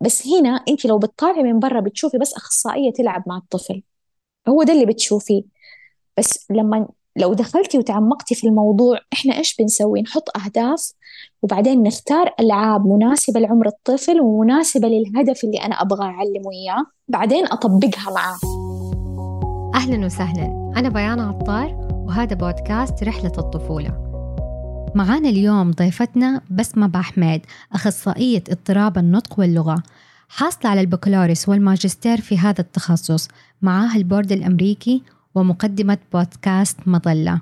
بس هنا انت لو بتطالعي من برا بتشوفي بس أخصائية تلعب مع الطفل. هو ده اللي بتشوفيه. بس لما لو دخلتي وتعمقتي في الموضوع إحنا إيش بنسوي؟ نحط أهداف وبعدين نختار ألعاب مناسبة لعمر الطفل ومناسبة للهدف اللي أنا أبغى أعلمه إياه بعدين أطبقها معاه. أهلا وسهلا. أنا بيان عطار وهذا بودكاست رحلة الطفولة. معانا اليوم ضيفتنا بسمة بحميد أخصائية اضطراب النطق واللغة حاصلة على البكالوريوس والماجستير في هذا التخصص معاها البورد الأمريكي ومقدمة بودكاست مظلة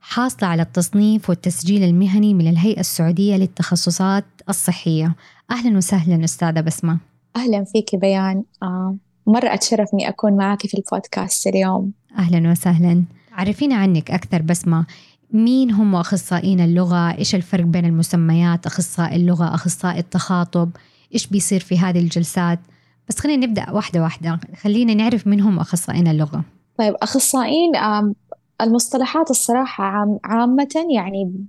حاصلة على التصنيف والتسجيل المهني من الهيئة السعودية للتخصصات الصحية. أهلا وسهلا أستاذة بسمة. أهلا فيك بيان. آه مرة أتشرف إني أكون معك في البودكاست اليوم. أهلا وسهلا. عرفينا عنك أكثر بسمة مين هم أخصائيين اللغة؟ إيش الفرق بين المسميات؟ أخصائي اللغة أخصائي التخاطب؟ إيش بيصير في هذه الجلسات؟ بس خلينا نبدأ واحدة واحدة. خلينا نعرف من هم أخصائيين اللغة. طيب أخصائيين المصطلحات الصراحة عامة يعني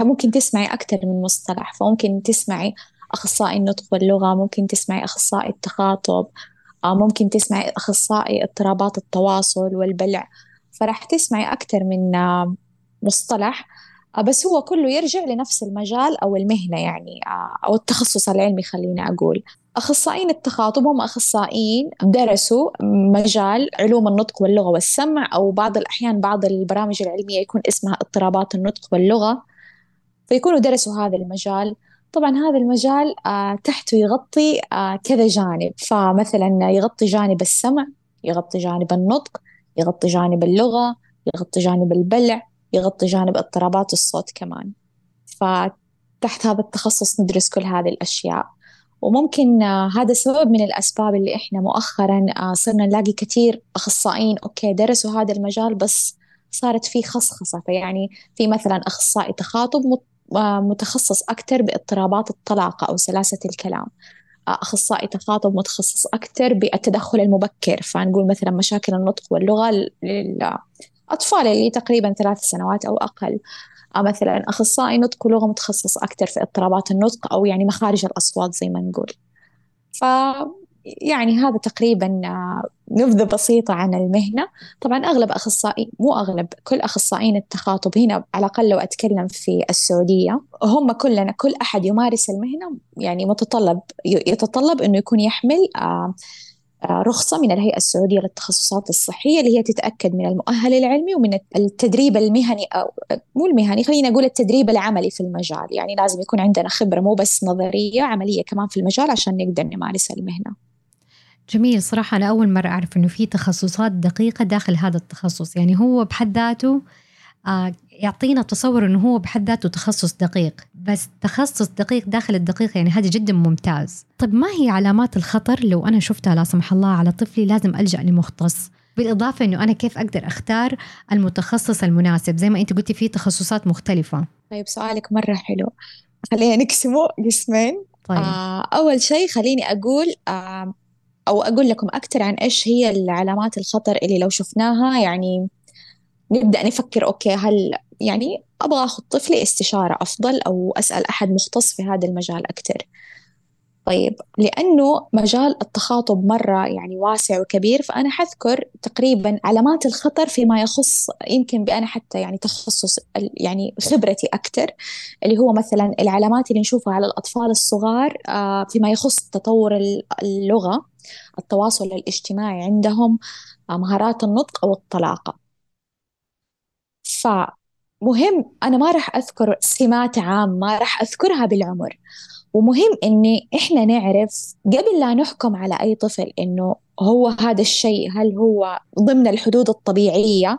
ممكن تسمعي أكثر من مصطلح فممكن تسمعي أخصائي النطق واللغة ممكن تسمعي أخصائي التخاطب ممكن تسمعي أخصائي اضطرابات التواصل والبلع. فراح تسمعي أكثر من مصطلح آه، بس هو كله يرجع لنفس المجال أو المهنة يعني آه، أو التخصص العلمي خليني أقول. أخصائيين التخاطب هم أخصائيين درسوا مجال علوم النطق واللغة والسمع أو بعض الأحيان بعض البرامج العلمية يكون اسمها اضطرابات النطق واللغة فيكونوا درسوا هذا المجال. طبعا هذا المجال آه، تحته يغطي كذا جانب. فمثلا يغطي جانب السمع يغطي جانب النطق يغطي جانب اللغة يغطي جانب البلع يغطي جانب اضطرابات الصوت كمان. فتحت هذا التخصص ندرس كل هذه الأشياء. وممكن آه، هذا سبب من الأسباب اللي إحنا مؤخرا آه، صرنا نلاقي كثير أخصائيين أوكي درسوا هذا المجال بس صارت في خصخصة. فيعني في مثلا أخصائي تخاطب آه، متخصص أكثر باضطرابات الطلاقة أو سلاسة الكلام. أخصائي تخاطب متخصص أكثر بالتدخل المبكر. فنقول مثلا مشاكل النطق واللغة أطفال اللي تقريبا ثلاث سنوات أو أقل. أو مثلا أخصائي نطق ولغة متخصص أكثر في اضطرابات النطق أو يعني مخارج الأصوات زي ما نقول. ف يعني هذا تقريبا آه، نبذة بسيطة عن المهنة. طبعا أغلب أخصائي مو أغلب كل أخصائيين التخاطب هنا على الأقل لو أتكلم في السعودية هم كلنا كل أحد يمارس المهنة يعني متطلب يتطلب أنه يكون يحمل آه آه، رخصة من الهيئة السعودية للتخصصات الصحية اللي هي تتأكد من المؤهل العلمي ومن التدريب المهني أو مو المهني خلينا نقول التدريب العملي في المجال. يعني لازم يكون عندنا خبرة مو بس نظرية عملية كمان في المجال عشان نقدر نمارس المهنة. جميل. صراحة أنا أول مرة أعرف إنه في تخصصات دقيقة داخل هذا التخصص. يعني هو بحد ذاته آه يعطينا تصور إنه هو بحد ذاته تخصص دقيق. بس تخصص دقيق داخل الدقيق يعني هذا جدا ممتاز. طيب ما هي علامات الخطر لو أنا شفتها لا سمح الله على طفلي لازم ألجأ لمختص؟ بالإضافة إنه أنا كيف أقدر أختار المتخصص المناسب؟ زي ما أنت قلتي في تخصصات مختلفة. طيب سؤالك مرة حلو. خلينا نقسمه قسمين. طيب. آه أول شيء خليني أقول آه أو أقول لكم أكثر عن إيش هي العلامات الخطر اللي لو شفناها يعني نبدأ نفكر أوكي هل يعني أبغى أخذ طفلي استشارة أفضل أو أسأل أحد مختص في هذا المجال أكثر طيب لأنه مجال التخاطب مرة يعني واسع وكبير فأنا حذكر تقريبا علامات الخطر فيما يخص يمكن بأنا حتى يعني تخصص يعني خبرتي أكثر اللي هو مثلا العلامات اللي نشوفها على الأطفال الصغار آه، فيما يخص تطور اللغة التواصل الاجتماعي عندهم آه، مهارات النطق أو الطلاقة فمهم أنا ما راح أذكر سمات عامة ما راح أذكرها بالعمر. ومهم إني إحنا نعرف قبل لا نحكم على أي طفل إنه هو هذا الشيء هل هو ضمن الحدود الطبيعية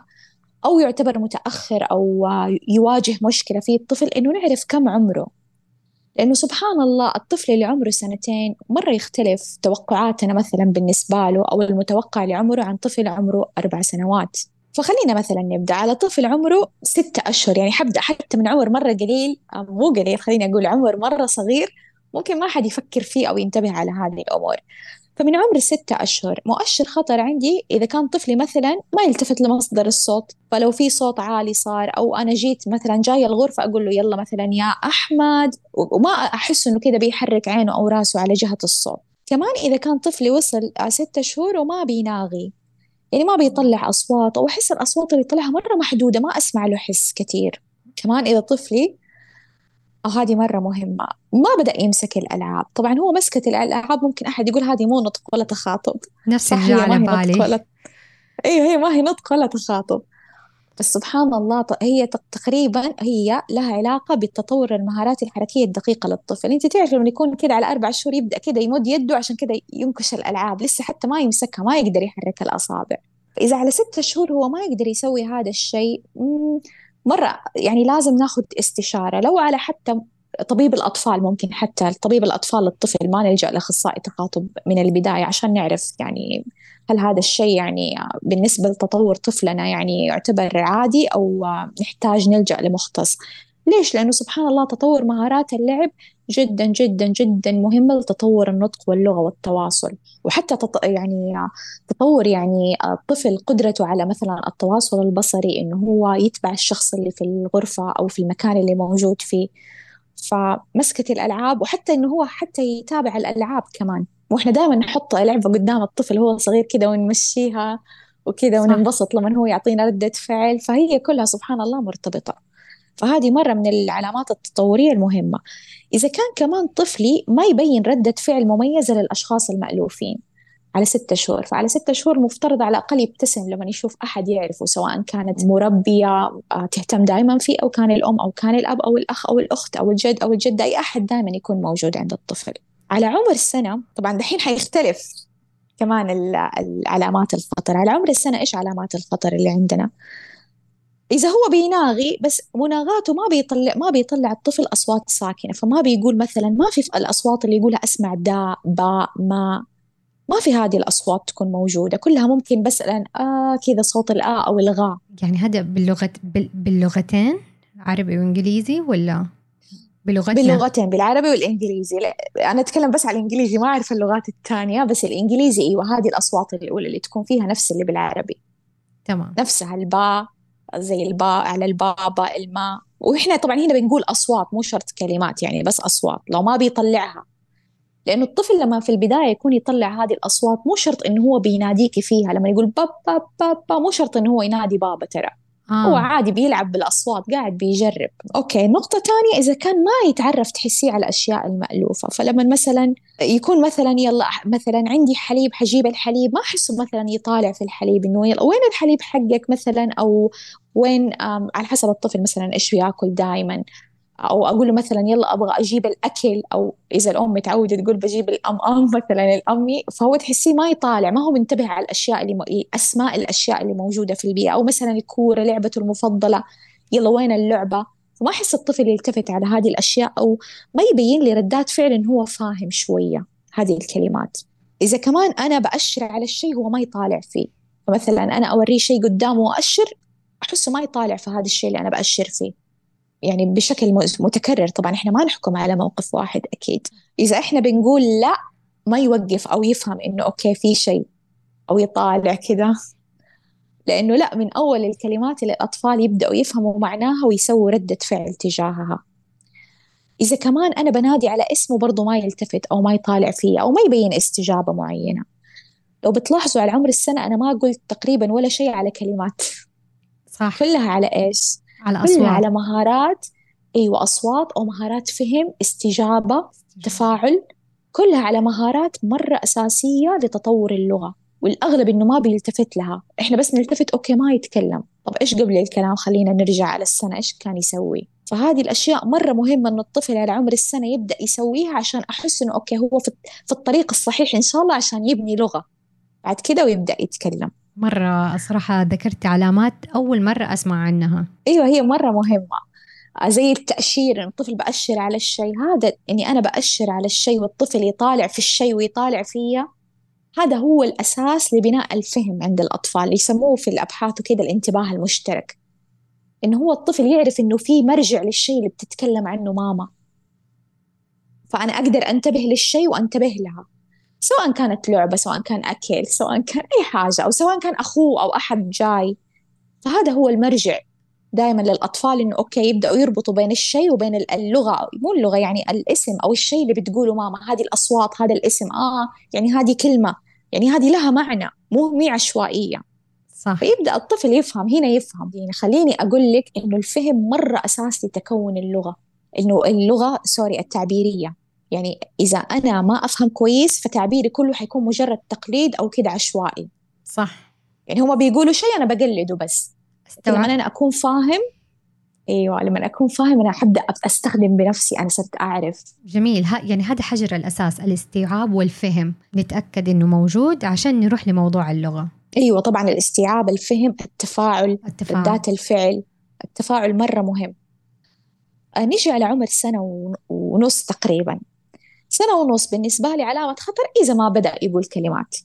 أو يعتبر متأخر أو يواجه مشكلة في الطفل إنه نعرف كم عمره. لأنه سبحان الله الطفل اللي عمره سنتين مرة يختلف توقعاتنا مثلا بالنسبة له أو المتوقع لعمره عن طفل عمره أربع سنوات. فخلينا مثلا نبدأ. على طفل عمره ستة أشهر يعني حبدأ حتى من عمر مرة قليل مو قليل خليني أقول عمر مرة صغير ممكن ما حد يفكر فيه أو ينتبه على هذه الأمور. فمن عمر ستة أشهر مؤشر خطر عندي إذا كان طفلي مثلا ما يلتفت لمصدر الصوت فلو في صوت عالي صار أو أنا جيت مثلا جاي الغرفة أقول له يلا مثلا يا أحمد وما أحس إنه كذا بيحرك عينه أو راسه على جهة الصوت. كمان إذا كان طفلي وصل ستة شهور وما بيناغي يعني ما بيطلع أصوات أو أحس الأصوات اللي يطلعها مرة محدودة ما أسمع له حس كثير كمان إذا طفلي أو هذه مرة مهمة. ما بدأ يمسك الألعاب. طبعا هو مسكة الألعاب ممكن أحد يقول هذه مو نطق ولا تخاطب. نفس اللي على بالي. ولا... أيوه هي ما هي نطق ولا تخاطب. بس سبحان الله هي تقريبا هي لها علاقة بالتطور المهارات الحركية الدقيقة للطفل. انت تعرف لما يكون كده على أربع شهور يبدأ كده يمد يده عشان كده ينكش الألعاب. لسه حتى ما يمسكها ما يقدر يحرك الأصابع. إذا على ستة شهور هو ما يقدر يسوي هذا الشيء مرة يعني لازم ناخذ استشارة. لو على حتى طبيب الأطفال ممكن حتى طبيب الأطفال للطفل ما نلجأ لأخصائي تخاطب من البداية عشان نعرف يعني هل هذا الشيء يعني بالنسبة لتطور طفلنا يعني يعتبر عادي أو نحتاج نلجأ لمختص؟ ليش؟ لأنه سبحان الله تطور مهارات اللعب جدا جدا جدا مهمة لتطور النطق واللغة والتواصل. وحتى تط... يعني تطور يعني الطفل قدرته على مثلا التواصل البصري إنه هو يتبع الشخص اللي في الغرفة أو في المكان اللي موجود فيه. فمسكة الألعاب وحتى إنه هو حتى يتابع الألعاب كمان. وإحنا دائما نحط لعبة قدام الطفل هو صغير كده ونمشيها وكذا وننبسط لما هو يعطينا ردة فعل فهي كلها سبحان الله مرتبطة. فهذه مرة من العلامات التطورية المهمة. إذا كان كمان طفلي ما يبين ردة فعل مميزة للأشخاص المألوفين على ستة شهور. فعلى ستة شهور مفترض على الأقل يبتسم لما يشوف أحد يعرفه سواء كانت مربية آه، تهتم دائما فيه أو كان الأم أو كان الأب أو الأخ أو الأخت أو الجد أو الجدة. أي أحد دائما يكون موجود عند الطفل. على عمر سنة طبعا دحين حيختلف كمان العلامات الخطر. على عمر السنة إيش علامات الخطر اللي عندنا؟ إذا هو بيناغي بس مناغاته ما بيطلع ما بيطلع الطفل أصوات ساكنة. فما بيقول مثلا ما في الأصوات اللي يقولها أسمع دا با ما. ما في هذه الأصوات تكون موجودة. كلها ممكن بس الآن آه كذا صوت الآ أو الغاء. يعني هذا باللغة باللغتين عربي وإنجليزي ولا؟ بلغتنا. باللغتين بالعربي والإنجليزي. أنا أتكلم بس على الإنجليزي ما أعرف اللغات الثانية بس الإنجليزي أيوة هذه الأصوات الأولى اللي تكون فيها نفس اللي بالعربي. تمام. نفسها الباء زي الباء على البابا الماء وإحنا طبعا هنا بنقول أصوات مو شرط كلمات يعني بس أصوات لو ما بيطلعها. لأنه الطفل لما في البداية يكون يطلع هذه الأصوات مو شرط إنه هو بيناديكي فيها لما يقول بابا بابا با مو شرط إنه هو ينادي بابا ترى. آه. هو عادي بيلعب بالأصوات قاعد بيجرب. okay نقطة تانية إذا كان ما يتعرف تحسيه على الأشياء المألوفة فلما مثلا يكون مثلا يلا مثلا عندي حليب حجيب الحليب ما أحسه مثلا يطالع في الحليب إنه يلا وين الحليب حقك مثلا؟ أو وين على حسب الطفل مثلا إيش بياكل دائما أو أقول له مثلا يلا أبغى أجيب الأكل أو إذا الأم متعودة تقول بجيب الأم أم مثلا الأمي فهو تحسيه ما يطالع ما هو منتبه على الأشياء اللي م... أسماء الأشياء اللي موجودة في البيئة أو مثلا الكورة لعبته المفضلة يلا وين اللعبة؟ فما أحس الطفل يلتفت على هذه الأشياء أو ما يبين لي ردات فعل انه هو فاهم شوية هذه الكلمات. إذا كمان أنا بأشر على الشيء هو ما يطالع فيه. فمثلا أنا أوريه شيء قدامه وأشر أحسه ما يطالع في هذا الشيء اللي أنا بأشر فيه. يعني بشكل متكرر. طبعا إحنا ما نحكم على موقف واحد أكيد. إذا إحنا بنقول لا ما يوقف أو يفهم إنه أوكي في شيء أو يطالع كذا. لأنه لا من أول الكلمات اللي الأطفال يبدأوا يفهموا معناها ويسووا ردة فعل تجاهها. إذا كمان أنا بنادي على اسمه برضه ما يلتفت أو ما يطالع فيه أو ما يبين استجابة معينة. لو بتلاحظوا على عمر السنة أنا ما قلت تقريبا ولا شيء على كلمات. صح. كلها على إيش؟ على أصوات. على مهارات أيوة أصوات أو مهارات فهم استجابة تفاعل كلها على مهارات مرة أساسية لتطور اللغة. والأغلب إنه ما بيلتفت لها. إحنا بس نلتفت okay ما يتكلم. طب إيش قبل الكلام؟ خلينا نرجع على السنة. إيش كان يسوي؟ فهذه الأشياء مرة مهمة إنه الطفل على عمر السنة يبدأ يسويها عشان أحس إنه okay هو في الطريق الصحيح إن شاء الله عشان يبني لغة. بعد كده ويبدأ يتكلم. مرة صراحة ذكرت علامات أول مرة أسمع عنها. أيوة هي مرة مهمة. زي التأشير الطفل بأشر على الشيء هذا إني أنا بأشر على الشيء والطفل يطالع في الشيء ويطالع فيا. هذا هو الأساس لبناء الفهم عند الأطفال يسموه في الأبحاث وكذا الانتباه المشترك. إنه هو الطفل يعرف إنه في مرجع للشيء اللي بتتكلم عنه ماما. فأنا أقدر أنتبه للشيء وأنتبه لها. سواء كانت لعبة سواء كان أكل سواء كان أي حاجة أو سواء كان أخوه أو أحد جاي. فهذا هو المرجع دائما للأطفال إنه okay يبدأوا يربطوا بين الشيء وبين اللغة. مو اللغة يعني الاسم أو الشيء اللي بتقوله ماما هذه الأصوات هذا الاسم آه يعني هذه كلمة. يعني هذه لها معنى مو مي عشوائية. صح. فيبدأ الطفل يفهم هنا يفهم. يعني خليني أقول لك إنه الفهم مرة أساس لتكون اللغة. إنه اللغة سوري التعبيرية. يعني إذا أنا ما أفهم كويس فتعبيري كله حيكون مجرد تقليد أو كده عشوائي. صح. يعني هما بيقولوا شيء أنا بقلده بس. لما أنا أكون فاهم أيوه لما أكون فاهم أنا حبدا أستخدم بنفسي أنا صرت أعرف. جميل. ها يعني هذا حجر الأساس الاستيعاب والفهم. نتأكد إنه موجود عشان نروح لموضوع اللغة. أيوه طبعا الاستيعاب الفهم التفاعل التفاعل. ذات الفعل. التفاعل مرة مهم. آه، نيجي على عمر سنة ونص تقريبا. سنة ونص بالنسبة لي علامه خطر إذا ما بدأ يقول كلمات.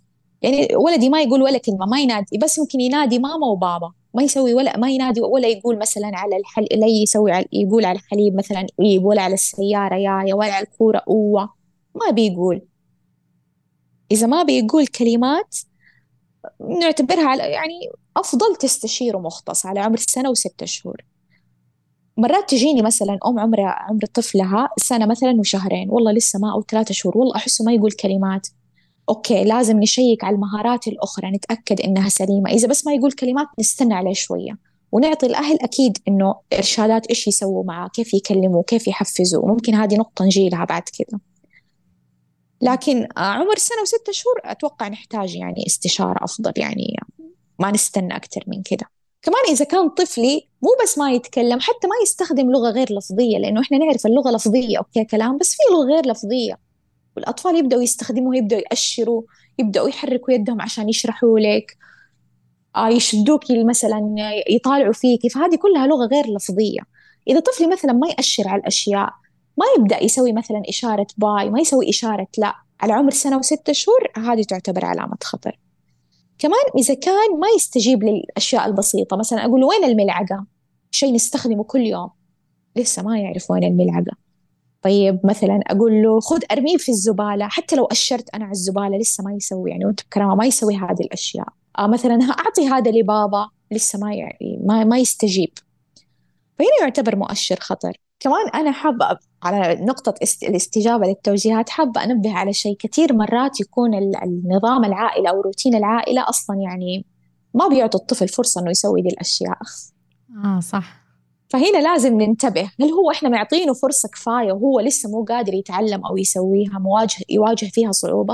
يعني ولدي ما يقول ولا كلمة ما ينادي بس ممكن ينادي ماما وبابا. ما يسوي ولا ما ينادي ولا يقول مثلا على الحل لا يسوي على يقول على الحليب مثلا إيب ولا على السيارة يايا ولا على الكورة أوة. ما بيقول. إذا ما بيقول كلمات نعتبرها يعني أفضل تستشير مختص على عمر سنة وستة شهور. مرات تجيني مثلا أم عمر عمر طفلها سنة مثلا وشهرين والله لسه ما أو ثلاثة شهور والله أحسه ما يقول كلمات. أوكي لازم نشيك على المهارات الأخرى نتأكد إنها سليمة. إذا بس ما يقول كلمات نستنى عليه شوية. ونعطي الأهل أكيد إنه إرشادات إيش يسووا معاه كيف يكلموا كيف يحفزوا وممكن هذه نقطة نجي لها بعد كذا لكن عمر سنة وستة شهور أتوقع نحتاج يعني استشارة أفضل يعني ما نستنى أكثر من كذا كمان إذا كان طفلي مو بس ما يتكلم حتى ما يستخدم لغة غير لفظية لأنه إحنا نعرف اللغة لفظية أوكي كلام بس في لغة غير لفظية. والأطفال يبدأوا يستخدموا يبدأوا يأشروا يبدأوا يحركوا يدهم عشان يشرحوا لك آه يشدوكي مثلا يطالعوا فيكي فهذه كلها لغة غير لفظية. إذا طفلي مثلا ما يأشر على الأشياء ما يبدأ يسوي مثلا إشارة باي ما يسوي إشارة لا. على عمر سنة وستة شهور هذه تعتبر علامة خطر. كمان إذا كان ما يستجيب للأشياء البسيطة مثلا أقول وين الملعقة؟ شيء نستخدمه كل يوم. لسه ما يعرف وين الملعقة. طيب مثلا أقول له خذ ارميه في الزبالة حتى لو أشرت أنا على الزبالة لسه ما يسوي يعني وأنت بكرامه ما يسوي هذه الأشياء. آه مثلا أعطي هذا لبابا لسه ما يعني ما, ما يستجيب. فهنا يعتبر مؤشر خطر. كمان أنا حابة على نقطة الاستجابة للتوجيهات حابة أنبه على شيء كثير مرات يكون النظام العائلة أو روتين العائلة أصلا يعني ما بيعطوا الطفل فرصة إنه يسوي دي الأشياء. آه صح. فهنا لازم ننتبه هل هو إحنا معطينه فرصة كفاية وهو لسه مو قادر يتعلم أو يسويها مواجه يواجه فيها صعوبة؟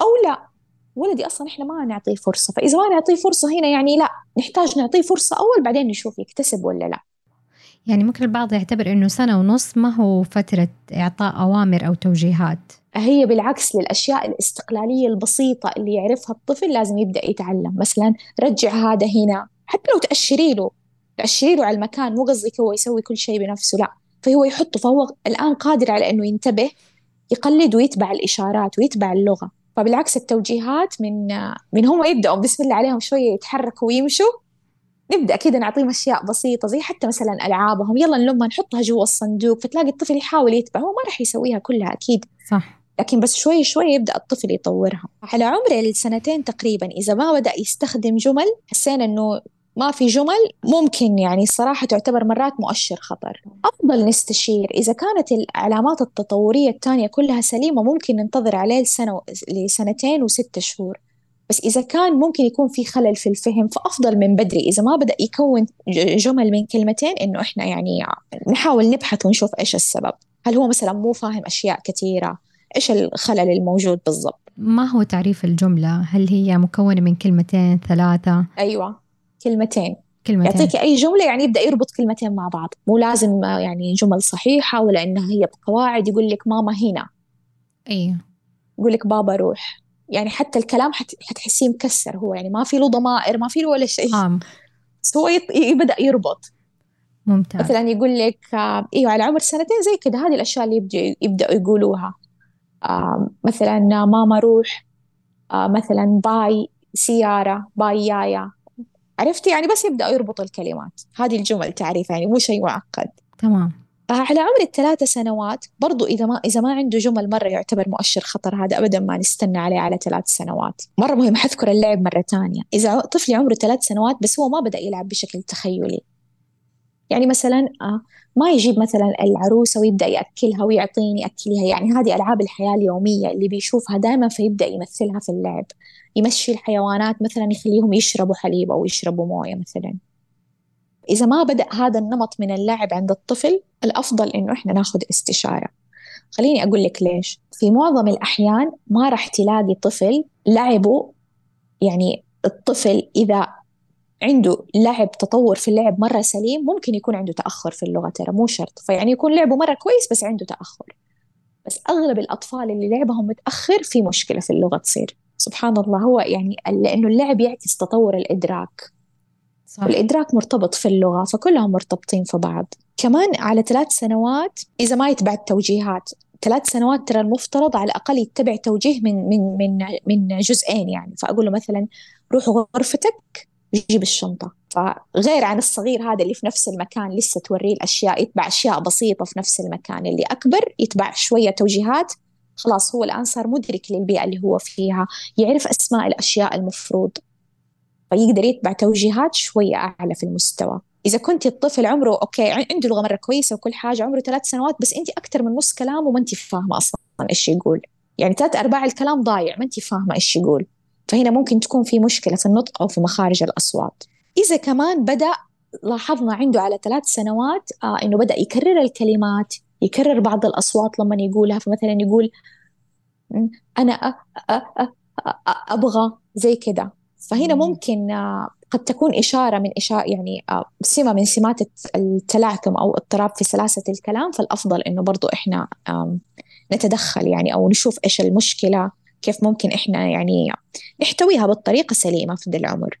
أو لا. ولدي أصلا إحنا ما نعطيه فرصة فإذا ما نعطيه فرصة هنا يعني لا نحتاج نعطيه فرصة أول بعدين نشوف يكتسب ولا لا. يعني ممكن البعض يعتبر إنه سنة ونص ما هو فترة إعطاء أوامر أو توجيهات. هي بالعكس للأشياء الاستقلالية البسيطة اللي يعرفها الطفل لازم يبدأ يتعلم. مثلا رجع هذا هنا حتى لو تأشري له تأشري له على المكان مو قصدك هو يسوي كل شيء بنفسه لا. فهو يحطه فهو الآن قادر على إنه ينتبه يقلد ويتبع الإشارات ويتبع اللغة. فبالعكس التوجيهات من من هم يبدأوا بسم الله عليهم شوية يتحركوا ويمشوا. نبدأ كده نعطيهم أشياء بسيطة زي حتى مثلا ألعابهم. يلا نلمها نحطها جوا الصندوق. فتلاقي الطفل يحاول يتبع. هو ما راح يسويها كلها أكيد. صح. لكن بس شوي شوي يبدأ الطفل يطورها. على عمر السنتين تقريبا إذا ما بدأ يستخدم جمل حسينا إنه ما في جمل ممكن يعني الصراحة تعتبر مرات مؤشر خطر. أفضل نستشير. إذا كانت العلامات التطورية الثانية كلها سليمة ممكن ننتظر عليه لسنة لسنتين وستة شهور. بس إذا كان ممكن يكون في خلل في الفهم فأفضل من بدري. إذا ما بدأ يكون جمل من كلمتين إنه إحنا يعني نحاول نبحث ونشوف إيش السبب. هل هو مثلا مو فاهم أشياء كثيرة؟ إيش الخلل الموجود بالضبط؟ ما هو تعريف الجملة؟ هل هي مكونة من كلمتين ثلاثة؟ أيوة كلمتين. كلمتين. يعطيك أي جملة يعني يبدأ يربط كلمتين مع بعض. مو لازم يعني جمل صحيحة ولا إنها هي بقواعد يقول لك ماما هنا. أيوة. يقول لك بابا روح. يعني حتى الكلام حت... حتحسيه مكسر هو يعني ما في له ضمائر ما في له ولا شيء. آه. بس هو يط... يبدأ يربط. ممتاز. مثلا يقول لك آه إيوه على عمر سنتين زي كذا هذه الأشياء اللي يبدأ يبدأوا يقولوها. آه مثلا ماما روح آه مثلا باي سيارة باي يايا. عرفتي؟ يعني بس يبدأ يربط الكلمات. هذه الجمل تعريف يعني مو شيء معقد. تمام. على عمر الثلاثة سنوات برضو إذا ما إذا ما عنده جمل مرة يعتبر مؤشر خطر هذا أبدا ما نستنى عليه على ثلاث سنوات. مرة مهم حذكر اللعب مرة ثانية. إذا طفلي عمره ثلاث سنوات بس هو ما بدأ يلعب بشكل تخيلي. يعني مثلا آه، ما يجيب مثلا العروسة ويبدأ يأكلها ويعطيني أكلها. يعني هذه ألعاب الحياة اليومية اللي بيشوفها دائما فيبدأ يمثلها في اللعب. يمشي الحيوانات مثلا يخليهم يشربوا حليب أو يشربوا موية مثلا. إذا ما بدأ هذا النمط من اللعب عند الطفل الأفضل إنه إحنا ناخذ استشارة. خليني أقول لك ليش. في معظم الأحيان ما راح تلاقي طفل لعبه يعني الطفل إذا عنده لعب تطور في اللعب مرة سليم ممكن يكون عنده تأخر في اللغة ترى مو شرط. فيعني يكون لعبه مرة كويس بس عنده تأخر. بس أغلب الأطفال اللي لعبهم متأخر في مشكلة في اللغة تصير. سبحان الله هو يعني لأنه اللعب يعكس تطور الإدراك. صح. الإدراك مرتبط في اللغة فكلهم مرتبطين في بعض. كمان على ثلاث سنوات إذا ما يتبع التوجيهات ثلاث سنوات ترى المفترض على الأقل يتبع توجيه من من من من جزئين يعني. فأقول له مثلا روح غرفتك جيب الشنطة. فغير عن الصغير هذا اللي في نفس المكان لسه توريه الأشياء يتبع أشياء بسيطة في نفس المكان. اللي أكبر يتبع شوية توجيهات. خلاص هو الآن صار مدرك للبيئة اللي هو فيها يعرف أسماء الأشياء المفروض. فيقدر يتبع توجيهات شوية أعلى في المستوى. إذا كنت الطفل عمره أوكي عنده لغة مرة كويسة وكل حاجة عمره ثلاث سنوات بس أنت أكثر من نص كلامه ما أنت فاهمة أصلا إيش يقول. يعني ثلاث أرباع الكلام ضايع ما أنت فاهمة إيش يقول. فهنا ممكن تكون في مشكلة في النطق أو في مخارج الأصوات. إذا كمان بدأ لاحظنا عنده على ثلاث سنوات آه إنه بدأ يكرر الكلمات يكرر بعض الأصوات لما يقولها. فمثلا يقول أنا أ أ أ أ أبغى زي كده فهنا ممكن آه قد تكون إشارة من إشارة يعني آه سمة من سمات التلاعثم أو اضطراب في سلاسة الكلام فالأفضل إنه برضو إحنا نتدخل يعني أو نشوف إيش المشكلة كيف ممكن إحنا يعني نحتويها بالطريقة السليمة في ذا العمر.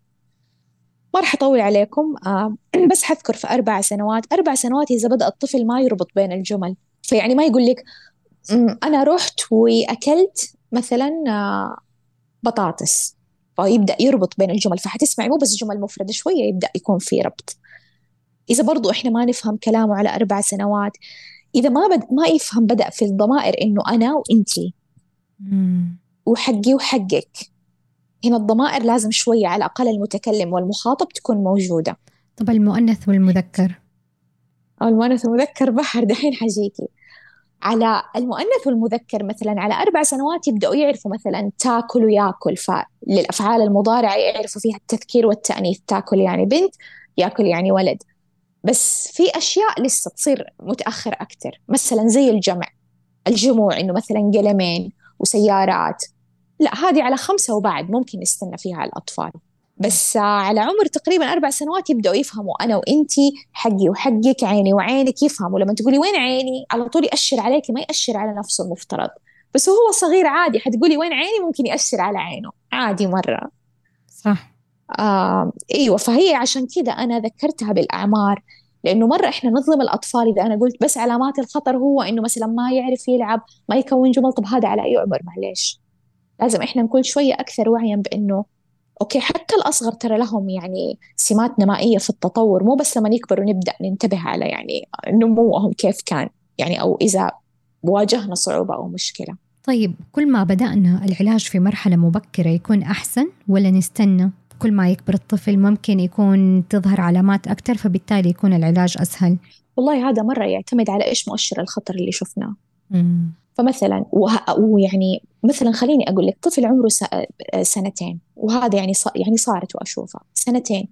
ما راح أطول عليكم بس حذكر في أربع سنوات. أربع سنوات إذا بدأ الطفل ما يربط بين الجمل فيعني ما يقول لك أنا رحت وأكلت مثلا آه بطاطس. فيبدأ يربط بين الجمل فحتسمعي مو بس جمل مفردة شوية يبدأ يكون في ربط. إذا برضو إحنا ما نفهم كلامه على أربع سنوات إذا ما بد ما يفهم بدأ في الضمائر إنه أنا وإنتي. وحقي وحقك. هنا الضمائر لازم شوية على الأقل المتكلم والمخاطب تكون موجودة. طب المؤنث والمذكر؟ المؤنث والمذكر بحر دحين حجيكي. على المؤنث والمذكر مثلا على أربع سنوات يبدأوا يعرفوا مثلا تاكل وياكل فللأفعال المضارعة يعرفوا فيها التذكير والتأنيث تاكل يعني بنت ياكل يعني ولد. بس في أشياء لسه تصير متأخر أكثر مثلا زي الجمع الجموع إنه مثلا قلمين وسيارات. لا هذه على خمسة وبعد ممكن يستنى فيها الأطفال. بس على عمر تقريبا أربع سنوات يبدأوا يفهموا أنا وإنتي حقي وحقك عيني وعينك يفهموا. لما تقولي وين عيني؟ على طول يأشر عليكي ما يأشر على نفسه المفترض. بس وهو صغير عادي حتقولي وين عيني ممكن يأشر على عينه. عادي مرة. صح. آه إيوه فهي عشان كذا أنا ذكرتها بالأعمار. لأنه مرة إحنا نظلم الأطفال إذا أنا قلت بس علامات الخطر هو إنه مثلا ما يعرف يلعب ما يكون جمل طب هذا على أي عمر معليش. لازم إحنا نكون شوية أكثر وعيا بإنه أوكي حتى الأصغر ترى لهم يعني سمات نمائية في التطور مو بس لما يكبروا نبدا ننتبه على يعني نموهم كيف كان يعني أو إذا واجهنا صعوبة أو مشكلة. طيب كل ما بدأنا العلاج في مرحلة مبكرة يكون أحسن ولا نستنى؟ كل ما يكبر الطفل ممكن يكون تظهر علامات أكثر فبالتالي يكون العلاج أسهل. والله هذا مرة يعتمد على إيش مؤشر الخطر اللي شفناه. فمثلا ويعني مثلا خليني أقول لك طفل عمره سنتين وهذا يعني يعني صارت وأشوفها سنتين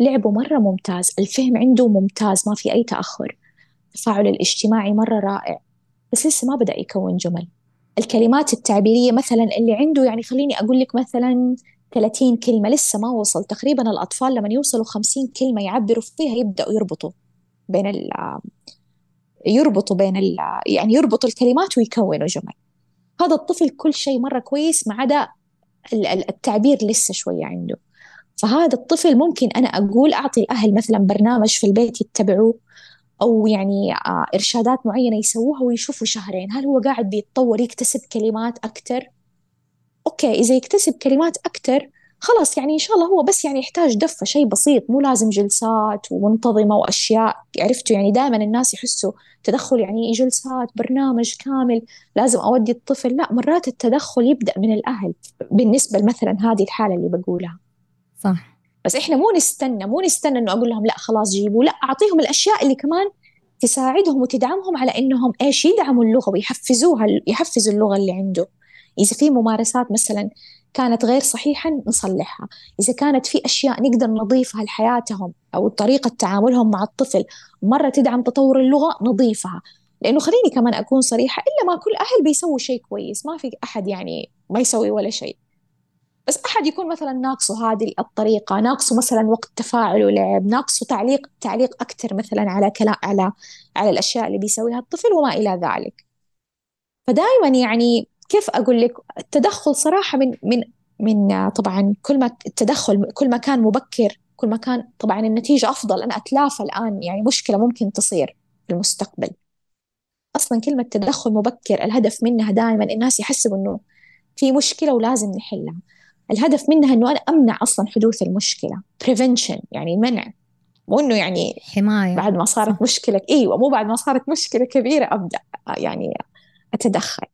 لعبه مرة ممتاز الفهم عنده ممتاز ما في أي تأخر. التفاعل الاجتماعي مرة رائع. بس لسه ما بدأ يكون جمل. الكلمات التعبيرية مثلا اللي عنده يعني خليني أقول لك مثلا 30 كلمة لسه ما وصل. تقريبا الأطفال لما يوصلوا 50 كلمة يعبروا فيها يبدأوا يربطوا بين يربطوا بين ال يعني يربطوا الكلمات ويكونوا جمل. هذا الطفل كل شيء مرة كويس ما عدا التعبير لسه شوية عنده. فهذا الطفل ممكن أنا أقول أعطي الأهل مثلا برنامج في البيت يتبعوه أو يعني آه، إرشادات معينة يسووها ويشوفوا شهرين. هل هو قاعد بيتطور يكتسب كلمات أكثر أوكي إذا يكتسب كلمات أكثر خلاص يعني إن شاء الله هو بس يعني يحتاج دفة شيء بسيط مو لازم جلسات ومنتظمة وأشياء عرفتوا؟ يعني دائما الناس يحسوا تدخل يعني جلسات برنامج كامل لازم أودي الطفل. لا مرات التدخل يبدأ من الأهل بالنسبة مثلا هذه الحالة اللي بقولها. صح. بس إحنا مو نستنى مو نستنى إنه أقول لهم لا خلاص جيبوا لا أعطيهم الأشياء اللي كمان تساعدهم وتدعمهم على إنهم إيش يدعموا اللغة ويحفزوها يحفزوا اللغة اللي عنده. إذا في ممارسات مثلا كانت غير صحيحة نصلحها. إذا كانت في أشياء نقدر نضيفها لحياتهم أو طريقة تعاملهم مع الطفل مرة تدعم تطور اللغة نضيفها. لأنه خليني كمان أكون صريحة إلا ما كل أهل بيسووا شيء كويس. ما في أحد يعني ما يسوي ولا شيء. بس أحد يكون مثلا ناقصه هذه الطريقة ناقصه مثلا وقت تفاعل ولعب ناقصه تعليق تعليق أكثر مثلا على كلام على على الأشياء اللي بيسويها الطفل وما إلى ذلك. فدائما يعني كيف أقول لك؟ التدخل صراحة من من من طبعا كل ما التدخل كل ما كان مبكر كل ما كان طبعا النتيجة أفضل. أنا أتلافى الآن يعني مشكلة ممكن تصير في المستقبل. أصلا كلمة تدخل مبكر الهدف منها دائما الناس يحسبوا إنه في مشكلة ولازم نحلها. الهدف منها إنه أنا أمنع أصلا حدوث المشكلة. prevention يعني منع. مو إنه يعني حماية. بعد ما صارت صح. مشكلة أيوة مو بعد ما صارت مشكلة كبيرة أبدأ يعني أتدخل.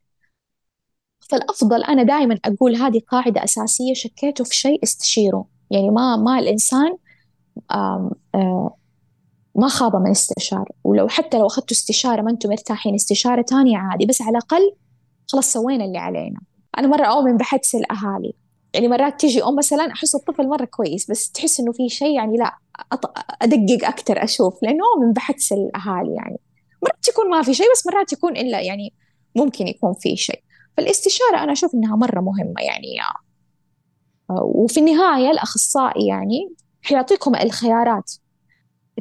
فالأفضل أنا دائما أقول هذه قاعدة أساسية شكيتوا في شيء استشيروا يعني ما ما الإنسان آم آم ما خاب من استشار ولو حتى لو أخذتوا استشارة ما أنتم مرتاحين استشارة تانية عادي. بس على الأقل خلاص سوينا اللي علينا. أنا مرة أؤمن بحدس الأهالي. يعني مرات تيجي أم مثلا أحس الطفل مرة كويس بس تحس إنه في شيء يعني لا أدقق أكثر أشوف. لأنه أؤمن بحدس الأهالي يعني. مرات يكون ما في شيء بس مرات يكون إلا يعني ممكن يكون في شيء. فالاستشارة أنا أشوف إنها مرة مهمة يعني وفي النهاية الأخصائي يعني حيعطيكم الخيارات.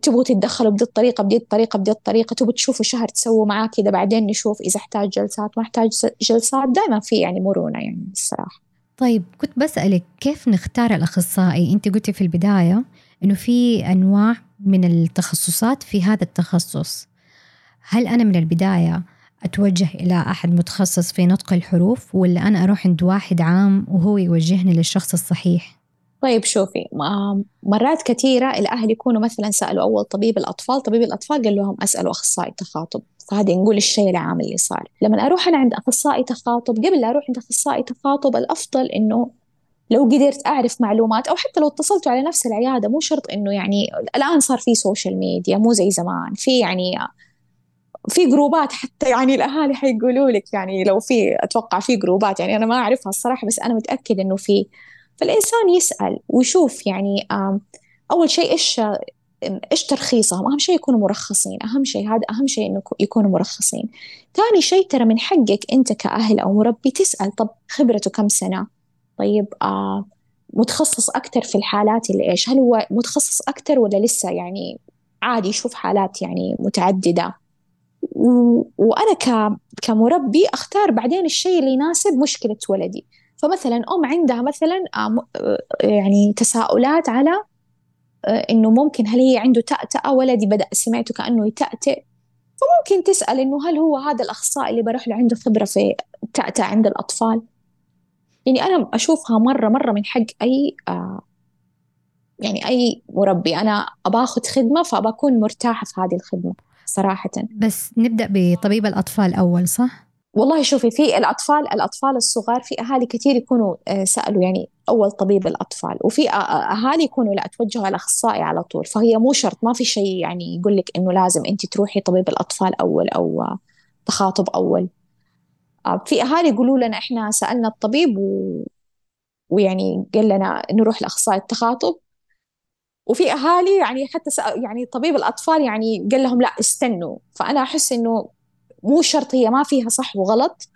تبغوا تتدخلوا بدي الطريقة بدي الطريقة بدي الطريقة تبغوا تشوفوا شهر تسووا معاه كذا بعدين نشوف إذا احتاج جلسات ما احتاج جلسات دائما في يعني مرونة يعني الصراحة. طيب كنت بسألك كيف نختار الأخصائي؟ أنت قلتي في البداية إنه في أنواع من التخصصات في هذا التخصص. هل أنا من البداية أتوجه إلى أحد متخصص في نطق الحروف ولا أنا أروح عند واحد عام وهو يوجهني للشخص الصحيح؟ طيب شوفي مرات كثيرة الأهل يكونوا مثلا سألوا أول طبيب الأطفال طبيب الأطفال قال لهم أسألوا أخصائي تخاطب فهذا نقول الشيء العام اللي صار لما أروح أنا عند أخصائي تخاطب قبل لا أروح عند أخصائي تخاطب الأفضل إنه لو قدرت أعرف معلومات أو حتى لو اتصلتوا على نفس العيادة مو شرط إنه يعني الآن صار في social media مو زي زمان في يعني في جروبات حتى يعني الأهالي حيقولوا لك يعني لو في أتوقع في جروبات يعني أنا ما أعرفها الصراحة بس أنا متاكد إنه في. فالإنسان يسأل ويشوف يعني أول شيء إيش إيش ترخيصهم؟ أهم شيء يكونوا مرخصين. أهم شيء هذا أهم شيء إنه يكونوا مرخصين. ثاني شيء ترى من حقك أنت كأهل أو مربي تسأل طب خبرته كم سنة؟ طيب آه متخصص أكثر في الحالات اللي إيش؟ هل هو متخصص أكثر ولا لسه يعني عادي يشوف حالات يعني متعددة؟ وأنا ك... كمربي أختار بعدين الشيء اللي يناسب مشكلة ولدي. فمثلا أم عندها مثلا آه، آه، يعني تساؤلات على آه، إنه ممكن هل هي عنده تأتأة ولدي بدأ سمعته كأنه يتأتئ. فممكن تسأل إنه هل هو هذا الأخصائي اللي بروح له عنده خبرة في تأتأة عند الأطفال؟ يعني أنا أشوفها مرة مرة من حق أي يعني أي مربي. أنا أباخذ خدمة فبكون مرتاحة في هذه الخدمة. صراحة. بس نبدأ بطبيب الأطفال أول صح؟ والله شوفي في الأطفال الأطفال الصغار في أهالي كثير يكونوا آه، سألوا يعني أول طبيب الأطفال وفي أهالي يكونوا لا توجهوا على أخصائي على طول. فهي مو شرط ما في شيء يعني يقول لك إنه لازم أنت تروحي طبيب الأطفال أول أو تخاطب أول. آه، في أهالي يقولوا لنا إحنا سألنا الطبيب و... ويعني قال لنا نروح لأخصائي التخاطب وفي أهالي يعني حتى يعني طبيب الأطفال يعني قال لهم لا استنوا. فأنا أحس إنه مو شرط هي ما فيها صح وغلط.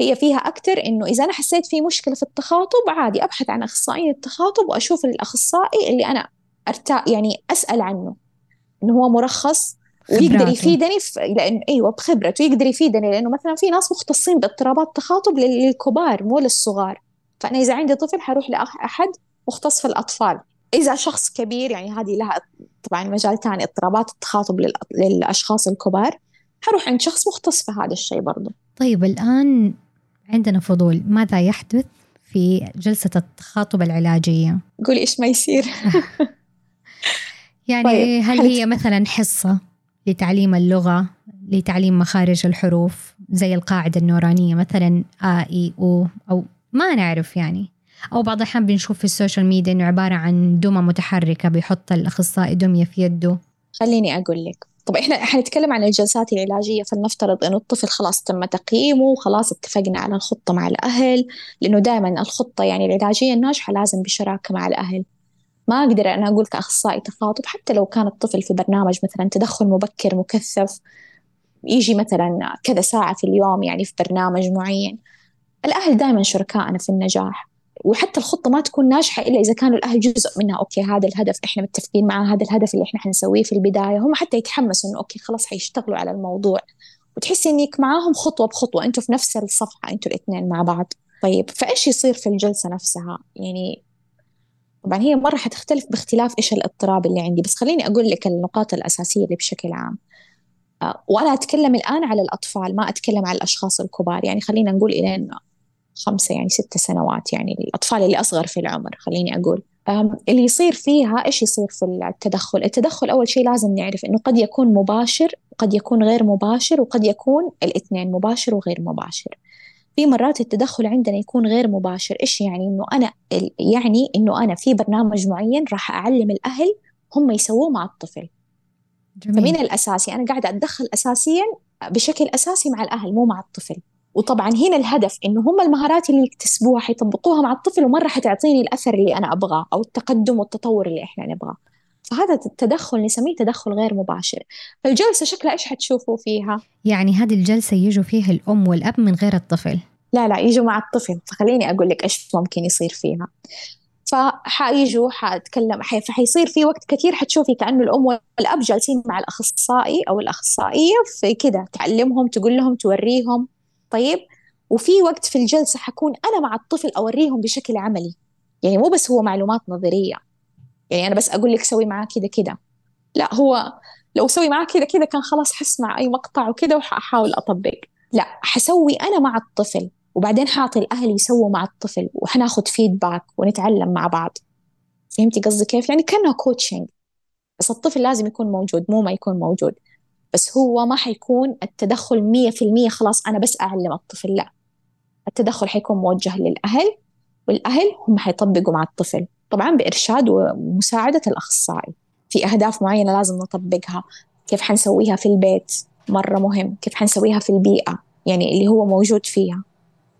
هي فيها أكثر إنه إذا أنا حسيت في مشكلة في التخاطب عادي أبحث عن أخصائي التخاطب وأشوف الأخصائي اللي أنا أرتا يعني أسأل عنه إنه هو مرخص ويقدر يفيدني في أيوه بخبرته يقدر يفيدني. لأنه مثلا في ناس مختصين باضطرابات التخاطب للكبار مو للصغار. فأنا إذا عندي طفل حروح لأحد مختص في الأطفال. إذا شخص كبير يعني هذه لها طبعا مجال ثاني اضطرابات التخاطب للأشخاص الكبار. حروح عند شخص مختص في هذا الشيء برضه طيب الآن عندنا فضول. ماذا يحدث في جلسة التخاطب العلاجية؟ قولي إيش ما يصير. يعني طيب. هل هي مثلا حصة لتعليم اللغة لتعليم مخارج الحروف زي القاعدة النورانية مثلا آ إي أو أو ما نعرف يعني. أو بعض الأحيان بنشوف في السوشيال ميديا إنه عبارة عن دمى متحركة بيحط الأخصائي دمية في يده. خليني أقول لك. طب إحنا حنتكلم عن الجلسات العلاجية فلنفترض إنه الطفل خلاص تم تقييمه وخلاص اتفقنا على الخطة مع الأهل لأنه دائما الخطة يعني العلاجية الناجحة لازم بشراكة مع الأهل. ما أقدر أنا أقول كأخصائي تخاطب حتى لو كان الطفل في برنامج مثلا تدخل مبكر مكثف يجي مثلا كذا ساعة في اليوم يعني في برنامج معين. الأهل دائما شركائنا في النجاح. وحتى الخطة ما تكون ناجحة إلا إذا كانوا الأهل جزء منها. okay هذا الهدف إحنا متفقين معاه هذا الهدف اللي إحنا حنسويه في البداية. هم حتى يتحمسوا إنه okay خلاص حيشتغلوا على الموضوع. وتحسي إنك معاهم خطوة بخطوة أنتوا في نفس الصفحة أنتوا الاثنين مع بعض. طيب فإيش يصير في الجلسة نفسها؟ يعني طبعا هي مرة حتختلف باختلاف إيش الاضطراب اللي عندي بس خليني أقول لك النقاط الأساسية اللي بشكل عام. آه، وأنا أتكلم الآن على الأطفال ما أتكلم على الأشخاص الكبار. يعني خلينا نقول إلين خمسة يعني ستة سنوات يعني الأطفال اللي أصغر في العمر خليني أقول. اللي يصير فيها إيش يصير في التدخل؟ التدخل أول شيء لازم نعرف إنه قد يكون مباشر وقد يكون غير مباشر وقد يكون الاثنين مباشر وغير مباشر. في مرات التدخل عندنا يكون غير مباشر إيش يعني؟ إنه أنا يعني إنه أنا في برنامج معين راح أعلم الأهل هم يسووه مع الطفل. جميل. فمن الأساسي أنا قاعدة أتدخل أساسيا بشكل أساسي مع الأهل مو مع الطفل. وطبعا هنا الهدف إنه هم المهارات اللي يكتسبوها حيطبقوها مع الطفل ومرة حتعطيني الأثر اللي أنا أبغاه أو التقدم والتطور اللي إحنا نبغاه. فهذا التدخل نسميه تدخل غير مباشر. فالجلسة شكلها إيش حتشوفوا فيها؟ يعني هذه الجلسة يجوا فيها الأم والأب من غير الطفل. لا لا يجوا مع الطفل. فخليني أقول لك إيش ممكن يصير فيها. فحيجوا حأتكلم فحيصير في وقت كثير حتشوفي كأنه الأم والأب جالسين مع الأخصائي أو الأخصائية في كده. تعلمهم تقول لهم توريهم. طيب وفي وقت في الجلسة حكون أنا مع الطفل أوريهم بشكل عملي. يعني مو بس هو معلومات نظرية. يعني أنا بس أقول لك سوي معاه كده كده لا هو لو سوي معاه كده كده كان خلاص حسمع أي مقطع وكده وحأحاول أطبق. لا حسوي أنا مع الطفل وبعدين حاعطي الأهل يسووا مع الطفل وحناخد فيدباك ونتعلم مع بعض. فهمتي قصدي كيف؟ يعني كأنه كوتشنج بس الطفل لازم يكون موجود مو ما يكون موجود. بس هو ما حيكون التدخل مية في المية خلاص أنا بس أعلم الطفل لا. التدخل حيكون موجه للأهل والأهل هم حيطبقوا مع الطفل. طبعا بإرشاد ومساعدة الأخصائي. في أهداف معينة لازم نطبقها. كيف حنسويها في البيت؟ مرة مهم. كيف حنسويها في البيئة؟ يعني اللي هو موجود فيها.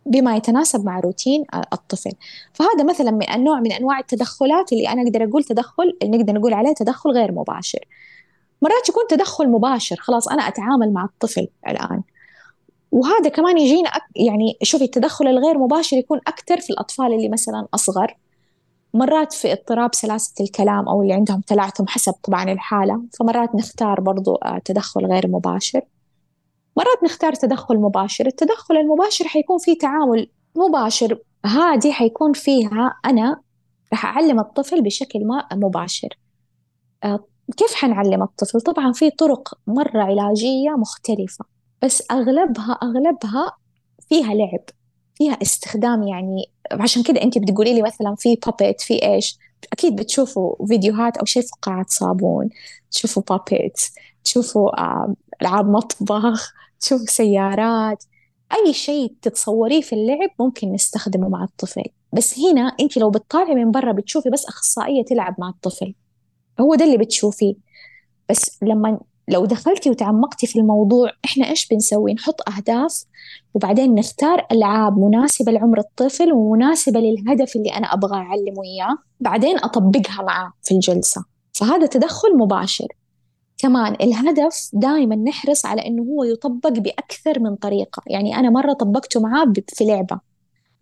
بما يتناسب مع روتين الطفل. فهذا مثلا من النوع من أنواع التدخلات اللي أنا أقدر أقول تدخل نقدر نقول عليه تدخل غير مباشر. مرات يكون تدخل مباشر خلاص أنا أتعامل مع الطفل الآن. وهذا كمان يجينا أك... يعني شوفي التدخل الغير مباشر يكون أكثر في الأطفال اللي مثلا أصغر. مرات في اضطراب سلاسة الكلام أو اللي عندهم تلعثم حسب طبعا الحالة فمرات نختار برضو آه، تدخل غير مباشر. مرات نختار تدخل مباشر. التدخل المباشر حيكون فيه تعامل مباشر. هذه حيكون فيها أنا رح أعلم الطفل بشكل ما مباشر. آه، كيف حنعلم الطفل؟ طبعا في طرق مرة علاجية مختلفة بس أغلبها أغلبها فيها لعب فيها استخدام يعني. عشان كده أنت بتقولي لي مثلا في بابيت في إيش؟ أكيد بتشوفوا فيديوهات أو شيء فقاعات صابون تشوفوا بابيت تشوفوا ألعاب مطبخ تشوفوا سيارات أي شيء تتصوريه في اللعب ممكن نستخدمه مع الطفل. بس هنا أنت لو بتطالعي من برا بتشوفي بس أخصائية تلعب مع الطفل. هو ده اللي بتشوفيه. بس لما لو دخلتي وتعمقتي في الموضوع إحنا إيش بنسوي؟ نحط أهداف وبعدين نختار ألعاب مناسبة لعمر الطفل ومناسبة للهدف اللي أنا أبغى أعلمه إياه بعدين أطبقها معاه في الجلسة. فهذا تدخل مباشر. كمان الهدف دائما نحرص على إنه هو يطبق بأكثر من طريقة. يعني أنا مرة طبقته معاه في لعبة.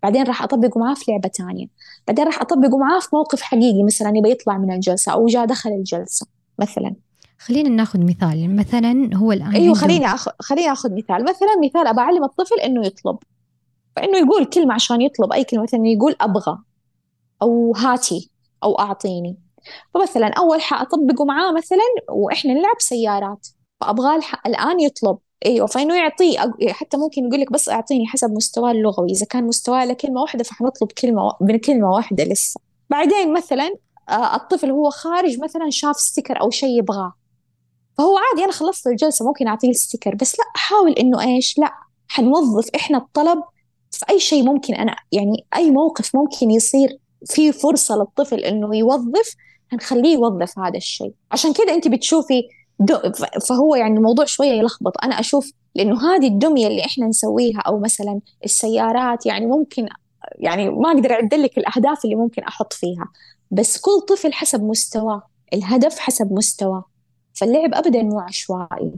بعدين راح أطبقه معاه في لعبة تانية. بعدين راح أطبقه معاه في موقف حقيقي مثلا يبغى يطلع من الجلسة أو جاء دخل الجلسة مثلا. خلينا ناخذ مثال. مثلا هو الآن أيوه خليني أخذ خليني أخذ مثال. مثلا مثال أبى أعلم الطفل إنه يطلب. فإنه يقول كلمة عشان يطلب. أي كلمة مثلا يقول أبغى أو هاتي أو أعطيني. فمثلا أول حأطبقه معاه مثلا وإحنا نلعب سيارات. فأبغاه الآن يطلب. أيوه فانه يعطيه حتى ممكن يقول لك بس أعطيني حسب مستواه اللغوي. إذا كان مستواه لكلمة واحدة فحنطلب كلمة من كلمة واحدة لسه. بعدين مثلا آه، الطفل هو خارج مثلا شاف sticker أو شيء يبغاه. فهو عادي أنا خلصت الجلسة ممكن أعطيه ال sticker. بس لا احاول إنه إيش لا حنوظف إحنا الطلب في أي شيء ممكن أنا يعني أي موقف ممكن يصير في فرصة للطفل إنه يوظف هنخليه يوظف هذا الشيء. عشان كده أنت بتشوفي فهو يعني الموضوع شوية يلخبط. أنا أشوف لأنه هذه الدمية اللي إحنا نسويها أو مثلا السيارات يعني ممكن يعني ما أقدر أعد لك الأهداف اللي ممكن أحط فيها. بس كل طفل حسب مستواه الهدف حسب مستواه. فاللعب أبدا مو عشوائي.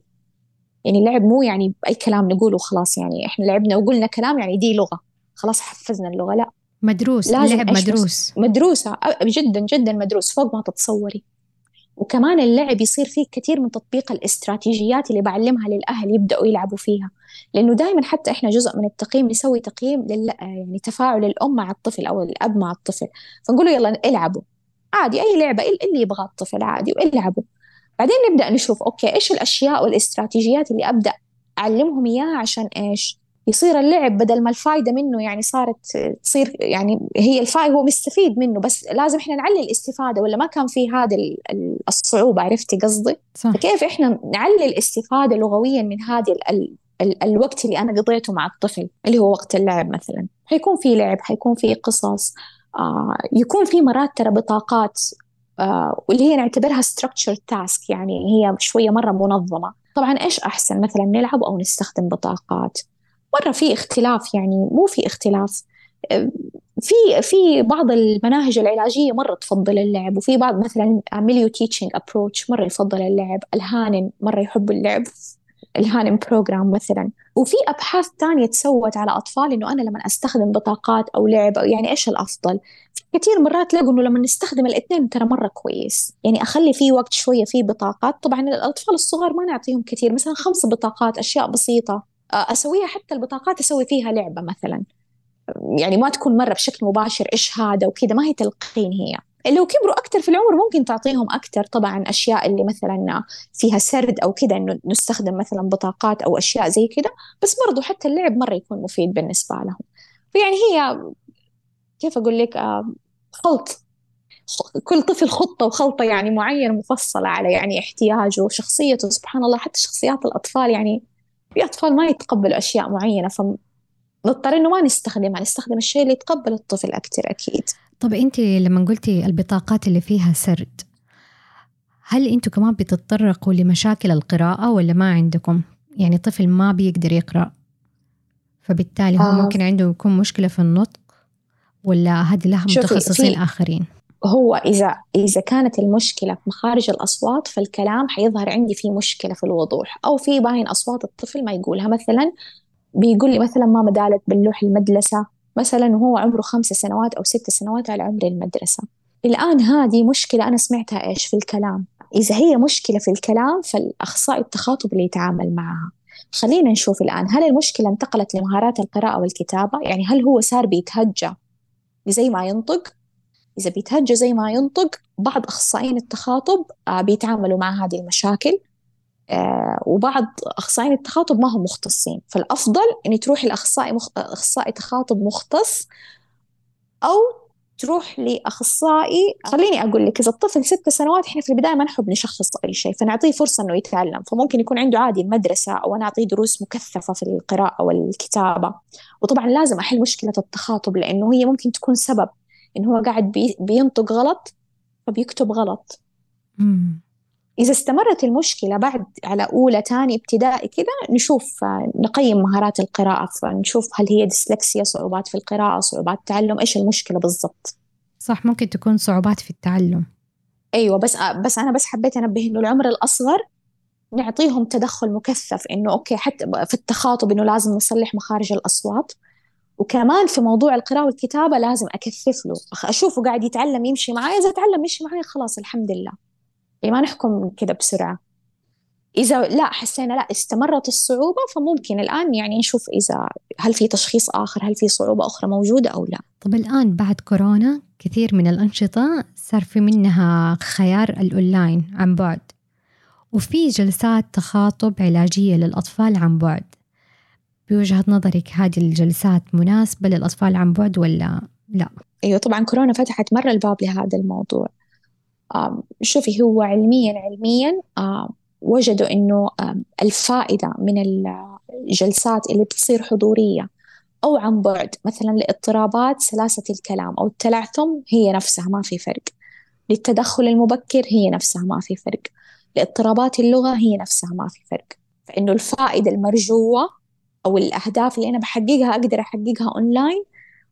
يعني اللعب مو يعني بأي كلام نقوله خلاص. يعني إحنا لعبنا وقلنا كلام يعني دي لغة. خلاص حفزنا اللغة. لا. مدروس. اللعب مدروس. مدروسة. جدا جدا مدروس. فوق ما تتصوري. وكمان اللعب يصير فيه كثير من تطبيق الاستراتيجيات اللي بعلمها للأهل يبدأوا يلعبوا فيها. لأنه دائما حتى إحنا جزء من التقييم نسوي تقييم لل... يعني تفاعل الأم مع الطفل أو الأب مع الطفل. فنقول له يلا العبوا. عادي أي لعبة اللي يبغى الطفل عادي والعبوا بعدين نبدأ نشوف أوكي إيش الأشياء والاستراتيجيات اللي أبدأ أعلمهم إياها عشان إيش؟ يصير اللعب بدل ما الفائدة منه يعني صارت تصير يعني هي الفائدة هو مستفيد منه بس لازم إحنا نعلي الاستفادة ولا ما كان في هذا الصعوبة؟ عرفتي قصدي؟ صح. فكيف إحنا نعلي الاستفادة لغويا من هذه ال ال الوقت اللي أنا قضيته مع الطفل اللي هو وقت اللعب مثلا؟ حيكون في لعب حيكون في قصص آه يكون في مرات ترى بطاقات آه واللي هي نعتبرها structured task يعني هي شوية مرة منظمة. طبعا إيش أحسن؟ مثلا نلعب أو نستخدم بطاقات. مرة في اختلاف يعني مو في اختلاف. في في بعض المناهج العلاجية مرة تفضل اللعب وفي بعض مثلا milieu teaching approach مرة يفضل اللعب ال Hanen مرة يحب اللعب ال Hanen program مثلا. وفي أبحاث ثانية تسوت على أطفال إنه أنا لما أستخدم بطاقات أو لعب يعني إيش الأفضل؟ كثير مرات تلاقوا إنه لما نستخدم الاثنين ترى مرة كويس. يعني أخلي في وقت شوية في بطاقات. طبعا الأطفال الصغار ما نعطيهم كثير مثلا خمس بطاقات أشياء بسيطة. أسويها حتى البطاقات أسوي فيها لعبة مثلا. يعني ما تكون مرة بشكل مباشر إيش هذا وكذا ما هي تلقين هي. لو كبروا أكثر في العمر ممكن تعطيهم أكثر. طبعا أشياء اللي مثلا فيها سرد أو كذا إنه نستخدم مثلا بطاقات أو أشياء زي كذا بس برضو حتى اللعب مرة يكون مفيد بالنسبة لهم. فيعني هي كيف أقول لك آه، خلط. كل طفل خطة وخلطة يعني معينة مفصلة على يعني احتياجه وشخصيته. سبحان الله حتى شخصيات الأطفال يعني في أطفال ما يتقبلوا أشياء معينة فنضطر إنه ما نستخدمها نستخدم الشيء اللي يتقبل الطفل أكثر أكيد طب أنت لما قلتي البطاقات اللي فيها سرد هل أنتوا كمان بتتطرقوا لمشاكل القراءة ولا ما عندكم؟ يعني طفل ما بيقدر يقرأ فبالتالي هو آه. ممكن عنده يكون مشكلة في النطق ولا هذه لها متخصصين آخرين؟ هو إذا إذا كانت المشكلة في مخارج الأصوات فالكلام حيظهر عندي في مشكلة في الوضوح أو في باين أصوات الطفل ما يقولها. مثلا بيقول لي مثلا ماما دالت باللوح المدلسة مثلا وهو عمره خمس سنوات أو ست سنوات على عمر المدرسة. الآن هذه مشكلة أنا سمعتها إيش في الكلام؟ إذا هي مشكلة في الكلام فالأخصائي التخاطب اللي يتعامل معها. خلينا نشوف الآن هل المشكلة انتقلت لمهارات القراءة والكتابة؟ يعني هل هو صار بيتهجى زي ما ينطق؟ إذا بيتهجى زي ما ينطق بعض أخصائيين التخاطب آه، بيتعاملوا مع هذه المشاكل آه وبعض أخصائيين التخاطب ما هم مختصين. فالأفضل اني تروحي لأخصائي مخ... أخصائي تخاطب مختص أو تروح لأخصائي خليني أقول لك إذا الطفل ست سنوات إحنا في البداية ما نحب نشخص أي شيء فنعطيه فرصة إنه يتعلم. فممكن يكون عنده عادي المدرسة أو أنا أعطيه دروس مكثفة في القراءة والكتابة. وطبعا لازم أحل مشكلة التخاطب لأنه هي ممكن تكون سبب. انه هو قاعد بي... بينطق غلط فبيكتب غلط. إذا استمرت المشكلة بعد على أولى تاني ابتدائي كذا نشوف نقيم مهارات القراءة فنشوف هل هي ديسلكسيا صعوبات في القراءة صعوبات تعلم إيش المشكلة بالضبط. صح ممكن تكون صعوبات في التعلم. أيوة بس بس أنا بس حبيت أنبه إنه العمر الأصغر نعطيهم تدخل مكثف إنه أوكي حتى في التخاطب إنه لازم نصلح مخارج الأصوات. وكمان في موضوع القراءة والكتابة لازم أكثف له. أشوفه قاعد يتعلم يمشي معي إذا تعلم يمشي معي خلاص الحمد لله. يعني ما نحكم كذا بسرعة. إذا لا حسينا لا استمرت الصعوبة فممكن الآن يعني نشوف إذا هل في تشخيص آخر هل في صعوبة أخرى موجودة أو لا. طب الآن بعد كورونا كثير من الأنشطة صار في منها خيار الأونلاين عن بعد. وفي جلسات تخاطب علاجية للأطفال عن بعد. بوجهة نظرك هذه الجلسات مناسبة للأطفال عن بعد ولا لا؟ أيوة طبعا كورونا فتحت مرة الباب لهذا الموضوع. شوفي هو علميا علميا وجدوا إنه الفائدة من الجلسات اللي بتصير حضورية أو عن بعد مثلا لاضطرابات سلاسة الكلام أو التلعثم هي نفسها ما في فرق. للتدخل المبكر هي نفسها ما في فرق. لإضطرابات اللغة هي نفسها ما في فرق. فإنه الفائدة المرجوة أو الأهداف اللي أنا بحققها أقدر أحققها أونلاين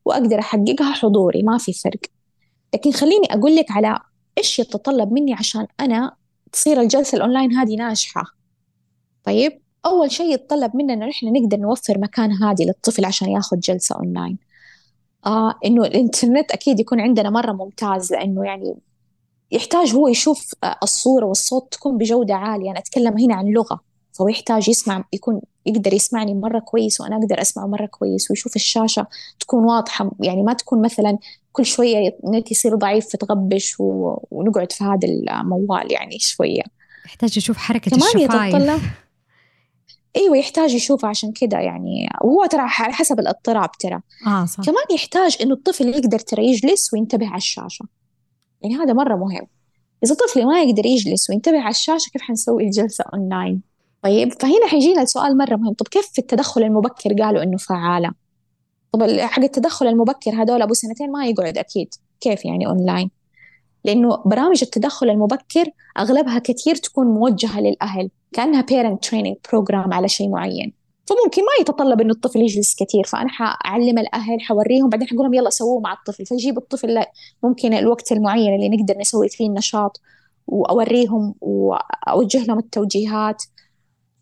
وأقدر أحققها حضوري ما في فرق. لكن خليني أقول لك على إيش يتطلب مني عشان أنا تصير الجلسة الأونلاين هذه ناجحة. طيب؟ أول شيء يتطلب منا إنه إحنا نقدر نوفر مكان هادي للطفل عشان ياخذ جلسة أونلاين آه إنه الإنترنت أكيد يكون عندنا مرة ممتاز لأنه يعني يحتاج هو يشوف الصورة والصوت تكون بجودة عالية. أنا أتكلم هنا عن لغة. فهو يحتاج يسمع يكون يقدر يسمعني مرة كويس وأنا أقدر أسمعه مرة كويس ويشوف الشاشة تكون واضحة يعني ما تكون مثلا كل شوية النت يصير ضعيف فتغبش و... ونقعد في هذا الموال يعني شوية. يحتاج يشوف حركة كمان الشفايف. إيوه يحتاج يشوفها عشان كذا يعني. وهو ترى على حسب الاضطراب ترى. آه صح. كمان يحتاج إنه الطفل يقدر ترى يجلس وينتبه على الشاشة. يعني هذا مرة مهم. إذا طفلي ما يقدر يجلس وينتبه على الشاشة كيف حنسوي الجلسة اونلاين طيب فهنا حيجينا السؤال مرة مهم. طب كيف في التدخل المبكر؟ قالوا إنه فعالة. طب حق التدخل المبكر هذول أبو سنتين ما يقعد أكيد. كيف يعني أونلاين؟ لأنه برامج التدخل المبكر أغلبها كثير تكون موجهة للأهل كأنها parent training program على شيء معين. فممكن ما يتطلب إنه الطفل يجلس كثير فأنا حأعلم الأهل حوريهم بعدين حقول لهم يلا سووه مع الطفل. فيجيب الطفل ممكن الوقت المعين اللي نقدر نسوي فيه النشاط وأوريهم وأوجه لهم التوجيهات.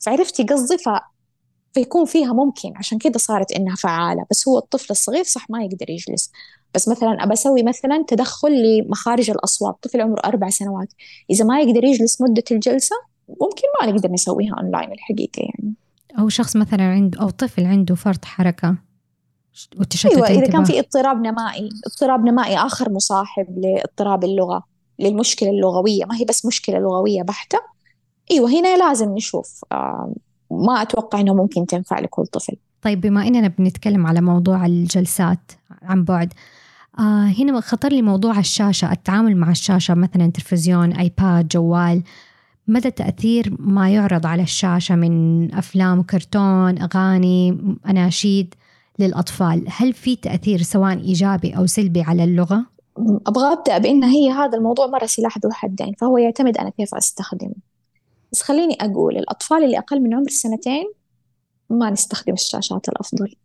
فعرفتي قصدي ف... فيكون فيها ممكن عشان كده صارت إنها فعالة. بس هو الطفل الصغير صح ما يقدر يجلس. بس مثلا أبى أسوي مثلا تدخل لمخارج الأصوات. طفل عمره أربع سنوات. إذا ما يقدر يجلس مدة الجلسة ممكن ما نقدر نسويها اونلاين الحقيقة يعني. أو شخص مثلا عنده أو طفل عنده فرط حركة. وتشتت أيوه إذا كان في اضطراب نمائي. اضطراب نمائي آخر مصاحب لاضطراب اللغة للمشكلة اللغوية. ما هي بس مشكلة لغوية بحتة. إيوه هنا لازم نشوف آه ما أتوقع إنه ممكن تنفع لكل طفل. طيب بما إننا بنتكلم على موضوع الجلسات عن بعد آه هنا خطر لي موضوع الشاشة التعامل مع الشاشة مثلا تلفزيون آيباد جوال. مدى تأثير ما يعرض على الشاشة من أفلام كرتون أغاني أناشيد للأطفال؟ هل في تأثير سواء إيجابي أو سلبي على اللغة؟ أبغى أبدأ بأن هي هذا الموضوع مرة سلاح ذو حدين فهو يعتمد أنا كيف أستخدمه. بس خليني أقول الأطفال اللي أقل من عمر سنتين ما نستخدم الشاشات الأفضل.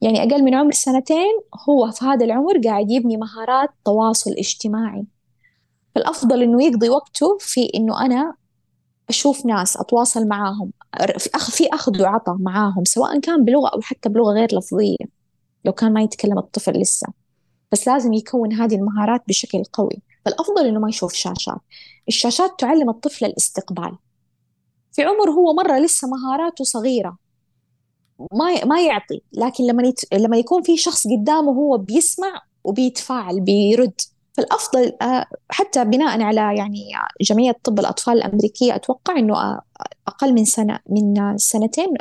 يعني أقل من عمر سنتين هو في هذا العمر قاعد يبني مهارات تواصل اجتماعي. فالأفضل إنه يقضي وقته في إنه أنا أشوف ناس أتواصل معاهم في أخ في أخذ وعطى معاهم سواء كان بلغة أو حتى بلغة غير لفظية لو كان ما يتكلم الطفل لسه. بس لازم يكون هذه المهارات بشكل قوي. فالأفضل إنه ما يشوف شاشات. الشاشات تعلم الطفل الاستقبال. في عمر هو مرة لسه مهاراته صغيرة. ما ما يعطي. لكن لما يت... لما يكون في شخص قدامه هو بيسمع وبيتفاعل بيرد. فالأفضل آه، حتى بناء على يعني جمعية طب الأطفال الأمريكية أتوقع إنه آه، أقل من سنة من سنتين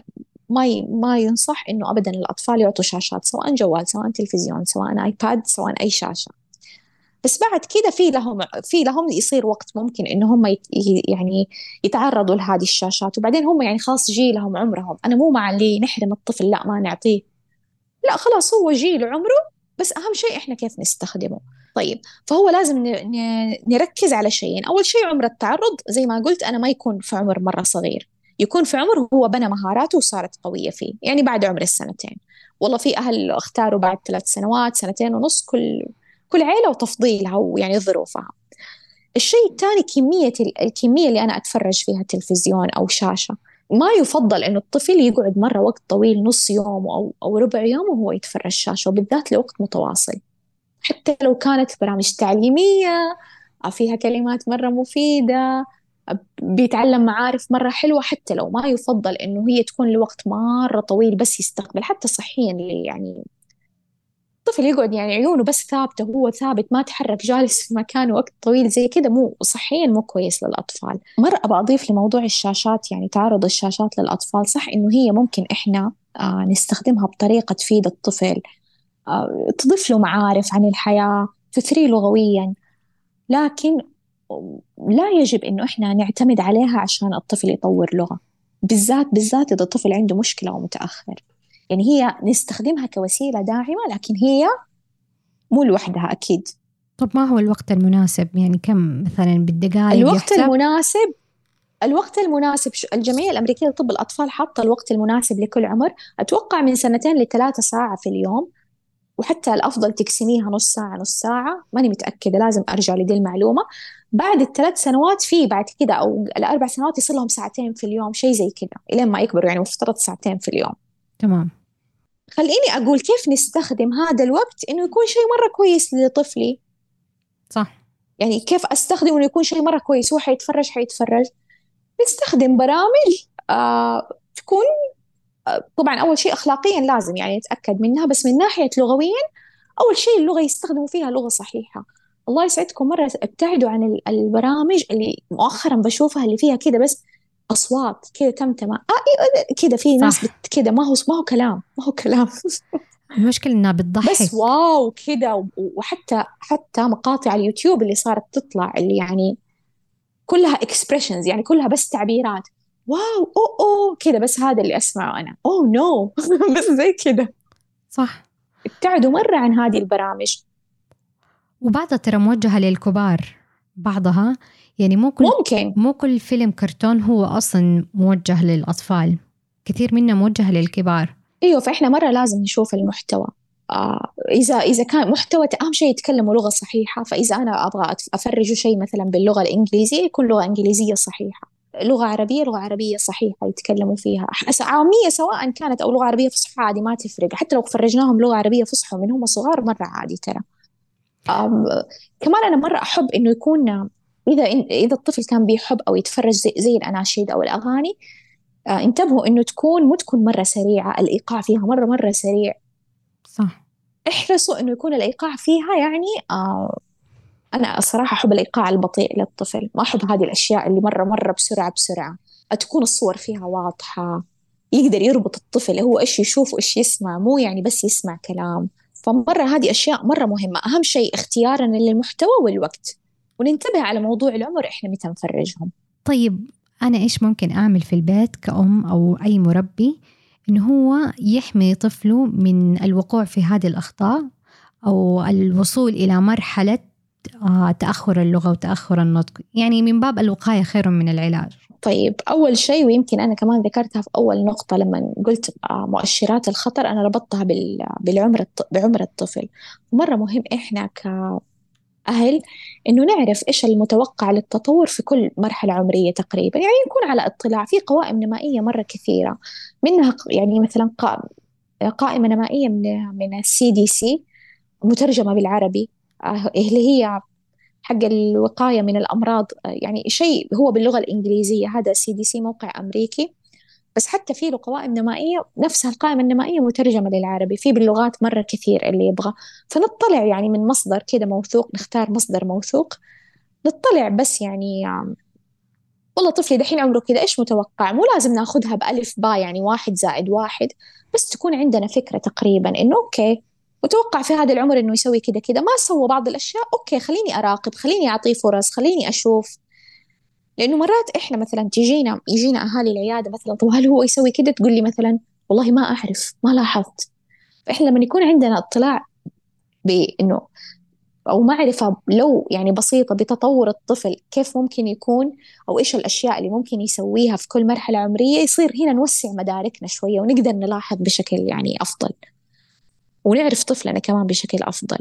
ما ما ينصح إنه ابدا الأطفال يعطوا شاشات سواء جوال سواء تلفزيون سواء آيباد سواء أي شاشة. بس بعد كذا في لهم في لهم يصير وقت ممكن إن هم يعني يتعرضوا لهذه الشاشات. وبعدين هم يعني خلاص جيلهم عمرهم. أنا مو مع اللي نحرم الطفل لا ما نعطيه. لا خلاص هو جيل عمره بس أهم شيء إحنا كيف نستخدمه. طيب فهو لازم نركز على شيئين. أول شيء عمر التعرض. زي ما قلت أنا ما يكون في عمر مرة صغير. يكون في عمر هو بنى مهاراته وصارت قوية فيه. يعني بعد عمر السنتين. والله في أهل اختاروا بعد ثلاث سنوات سنتين ونص كل كل عيلة وتفضيلها ويعني ظروفها. الشيء الثاني كمية الكمية اللي أنا أتفرج فيها تلفزيون أو شاشة. ما يفضل إنه الطفل يقعد مرة وقت طويل نص يوم أو أو ربع يوم وهو يتفرج شاشة وبالذات لوقت متواصل. حتى لو كانت برامج تعليمية فيها كلمات مرة مفيدة بيتعلم معارف مرة حلوة حتى لو ما يفضل إنه هي تكون لوقت مرة طويل بس يستقبل. حتى صحيا يعني الطفل يقعد يعني عيونه بس ثابتة هو ثابت ما تحرك جالس في مكانه وقت طويل زي كذا مو صحيا مو كويس للأطفال. مرة أبغى أضيف لموضوع الشاشات يعني تعرض الشاشات للأطفال صح إنه هي ممكن إحنا آه نستخدمها بطريقة تفيد الطفل. آه تضيف له معارف عن الحياة تثريه لغويا لكن لا يجب إنه إحنا نعتمد عليها عشان الطفل يطور لغة. بالذات بالذات إذا الطفل عنده مشكلة ومتأخر يعني هي نستخدمها كوسيلة داعمة لكن هي مو لوحدها أكيد. طب ما هو الوقت المناسب؟ يعني كم مثلا بالدقائق الوقت يحسب؟ المناسب الوقت المناسب الجمعية الأمريكية لطب الأطفال حاطة الوقت المناسب لكل عمر. أتوقع من سنتين لثلاثة ساعة في اليوم وحتى الأفضل تقسميها نص ساعة نص ساعة. ماني متأكدة لازم أرجع لدي المعلومة. بعد الثلاث سنوات في بعد كده أو الأربع سنوات يصير لهم ساعتين في اليوم شيء زي كده إلين ما يكبروا يعني مفترض ساعتين في اليوم. تمام. خليني أقول كيف نستخدم هذا الوقت إنه يكون شيء مرة كويس لطفلي؟ صح. يعني كيف أستخدم إنه يكون شيء مرة كويس؟ هو حيتفرج حيتفرج. نستخدم برامج آه تكون آه طبعا أول شيء أخلاقيا لازم يعني نتأكد منها بس من ناحية لغويا أول شيء اللغة يستخدموا فيها لغة صحيحة. الله يسعدكم مرة أبتعدوا عن البرامج اللي مؤخرا بشوفها اللي فيها كده بس أصوات كده تمتمة آه كده في ناس كده ما هو ما هو كلام ما هو كلام. المشكلة إنها بتضحك. بس wow كده وحتى حتى مقاطع اليوتيوب اللي صارت تطلع اللي يعني كلها expressions يعني كلها بس تعبيرات. wow oh oh كده بس هذا اللي أسمعه أنا. oh no. بس زي كده صح. ابتعدوا مرة عن هذه البرامج. وبعضها ترى موجهة للكبار بعضها يعني مو كل ممكن. مو كل فيلم كرتون هو أصلا موجه للأطفال. كثير منه موجه للكبار. إيوه فإحنا مرة لازم نشوف المحتوى. آه إذا إذا كان محتوى أهم شيء يتكلموا لغة صحيحة. فإذا أنا أبغى افرجه شيء مثلا باللغة الإنجليزية يكون لغة إنجليزية صحيحة. لغة عربية لغة عربية صحيحة يتكلموا فيها. عامية سواء كانت أو لغة عربية فصحى عادي ما تفرق. حتى لو فرجناهم لغة عربية فصحى من هم صغار مرة عادي ترى. كمان أنا مرة أحب إنه يكون إذا إذا الطفل كان بيحب أو يتفرج زي, زي الأناشيد أو الأغاني آه انتبهوا إنه تكون مو تكون مرة سريعة الإيقاع فيها مرة مرة سريع. صح. احرصوا إنه يكون الإيقاع فيها يعني آه أنا الصراحه أحب الإيقاع البطيء للطفل ما أحب هذه الأشياء اللي مرة مرة بسرعة بسرعة. تكون الصور فيها واضحة يقدر يربط الطفل هو إيش يشوف وإيش يسمع مو يعني بس يسمع كلام. فمرة هذه أشياء مرة مهمة. أهم شيء اختيارنا للمحتوى والوقت. وننتبه على موضوع العمر إحنا متى نفرجهم؟ طيب أنا إيش ممكن أعمل في البيت كأم أو أي مربي؟ إنه هو يحمي طفله من الوقوع في هذه الأخطاء أو الوصول إلى مرحلة آه، تأخر اللغة وتأخر النطق. يعني من باب الوقاية خير من العلاج. طيب أول شيء ويمكن أنا كمان ذكرتها في أول نقطة لما قلت آه، مؤشرات الخطر أنا ربطتها بالعمر بعمر الطفل. مرة مهم إحنا ك أهل إنه نعرف إيش المتوقع للتطور في كل مرحلة عمرية تقريبا. يعني نكون على اطلاع في قوائم نمائية مرة كثيرة. منها يعني مثلا قائمة نمائية من من السي دي سي مترجمة بالعربي آه، اللي هي حق الوقاية من الأمراض. يعني شيء هو باللغة الإنجليزية. هذا CDC موقع أمريكي. بس حتى في له قوائم نمائية نفسها القائمة النمائية مترجمة للعربي في باللغات مرة كثير اللي يبغى. فنطلع يعني من مصدر كده موثوق نختار مصدر موثوق. نطلع بس يعني والله طفلي دحين عمره كذا إيش متوقع؟ مو لازم ناخذها بألف با يعني واحد زائد واحد بس تكون عندنا فكرة تقريبا إنه okay متوقع في هذا العمر إنه يسوي كذا كذا. ما سوى بعض الأشياء أوكي خليني أراقب خليني أعطيه فرص خليني أشوف. لأنه مرات إحنا مثلا تجينا يجينا أهالي العيادة مثلا طب هل هو يسوي كده؟ تقول لي مثلا والله ما أعرف ما لاحظت. فإحنا لما يكون عندنا اطلاع بإنه أو معرفة لو يعني بسيطة بتطور الطفل كيف ممكن يكون أو إيش الأشياء اللي ممكن يسويها في كل مرحلة عمرية يصير هنا نوسع مداركنا شوية ونقدر نلاحظ بشكل يعني أفضل. ونعرف طفلنا كمان بشكل أفضل.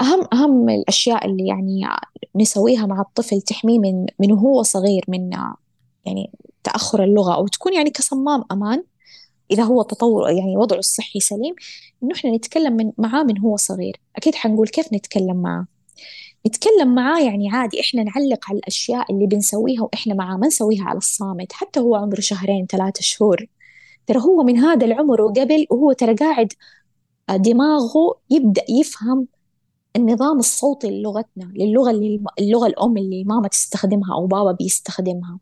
أهم أهم الأشياء اللي يعني نسويها مع الطفل تحميه من من وهو صغير من يعني تأخر اللغة أو تكون يعني كصمام أمان. إذا هو تطور يعني وضعه الصحي سليم إنه إحنا نتكلم من معاه من هو صغير. أكيد حنقول كيف نتكلم معاه؟ نتكلم معاه يعني عادي إحنا نعلق على الأشياء اللي بنسويها وإحنا معاه ما نسويها على الصامت. حتى هو عمره شهرين ثلاثة شهور. ترى هو من هذا العمر وقبل وهو ترى قاعد دماغه يبدأ يفهم النظام الصوتي للغتنا للغة اللي اللغة الأم اللي ماما تستخدمها أو بابا بيستخدمها.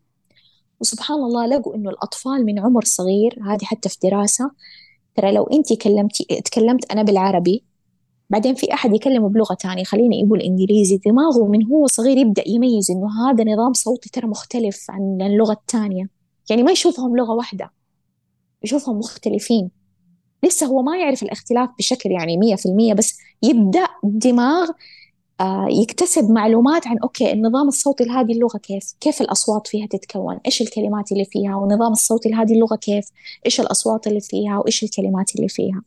وسبحان الله لقوا إنه الأطفال من عمر صغير هذه حتى في دراسة ترى لو أنت كلمتي تكلمت أنا بالعربي بعدين في أحد يكلمه بلغة تانية خليني يقول إنجليزي دماغه من هو صغير يبدأ يميز إنه هذا نظام صوتي ترى مختلف عن اللغة الثانية يعني ما يشوفهم لغة واحدة يشوفهم مختلفين. لسه هو ما يعرف الاختلاف بشكل يعني مية في المية بس يبدأ الدماغ آه، يكتسب معلومات عن أوكي النظام الصوتي لهذه اللغة كيف؟ كيف الأصوات فيها تتكون؟ إيش الكلمات اللي فيها؟ والنظام الصوتي لهذه اللغة كيف؟ إيش الأصوات اللي فيها؟ وإيش الكلمات اللي فيها؟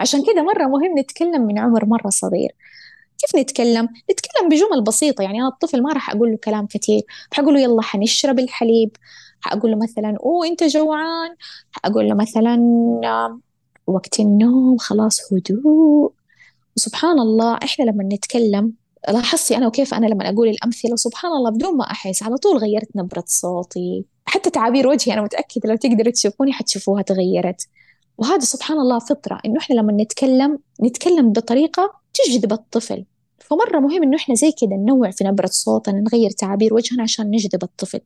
عشان كده مرة مهم نتكلم من عمر مرة صغير. كيف نتكلم؟ نتكلم بجمل بسيطة يعني أنا الطفل ما راح أقول له كلام كثير حقول له يلا حنشرب الحليب. حقول له مثلا أوه أنت جوعان. حقول له مثلا وقت النوم خلاص هدوء. وسبحان الله إحنا لما نتكلم لاحظتي أنا وكيف أنا لما أقول الأمثلة؟ سبحان الله بدون ما أحس على طول غيرت نبرة صوتي. حتى تعابير وجهي أنا متأكدة لو تقدروا تشوفوني حتشوفوها تغيرت. وهذا سبحان الله فطرة إنه إحنا لما نتكلم نتكلم بطريقة تجذب الطفل. فمرة مهم إنه إحنا زي كده ننوع في نبرة صوتنا نغير تعابير وجهنا عشان نجذب الطفل.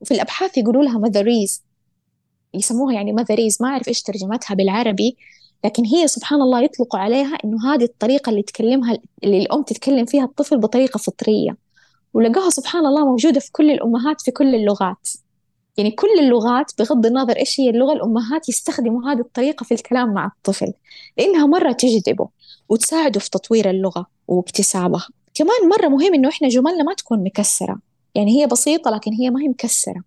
وفي الأبحاث يقولوا لها مذريز يسموها يعني مذريز ما أعرف إيش ترجمتها بالعربي. لكن هي سبحان الله يطلقوا عليها إنه هذه الطريقة اللي تكلمها اللي الأم تتكلم فيها الطفل بطريقة فطرية. ولقاها سبحان الله موجودة في كل الأمهات في كل اللغات. يعني كل اللغات بغض النظر إيش هي اللغة الأمهات يستخدموا هذه الطريقة في الكلام مع الطفل. لأنها مرة تجذبه وتساعده في تطوير اللغة واكتسابها. كمان مرة مهم إنه إحنا جملنا ما تكون مكسرة. يعني هي بسيطة لكن هي ما هي مكسرة.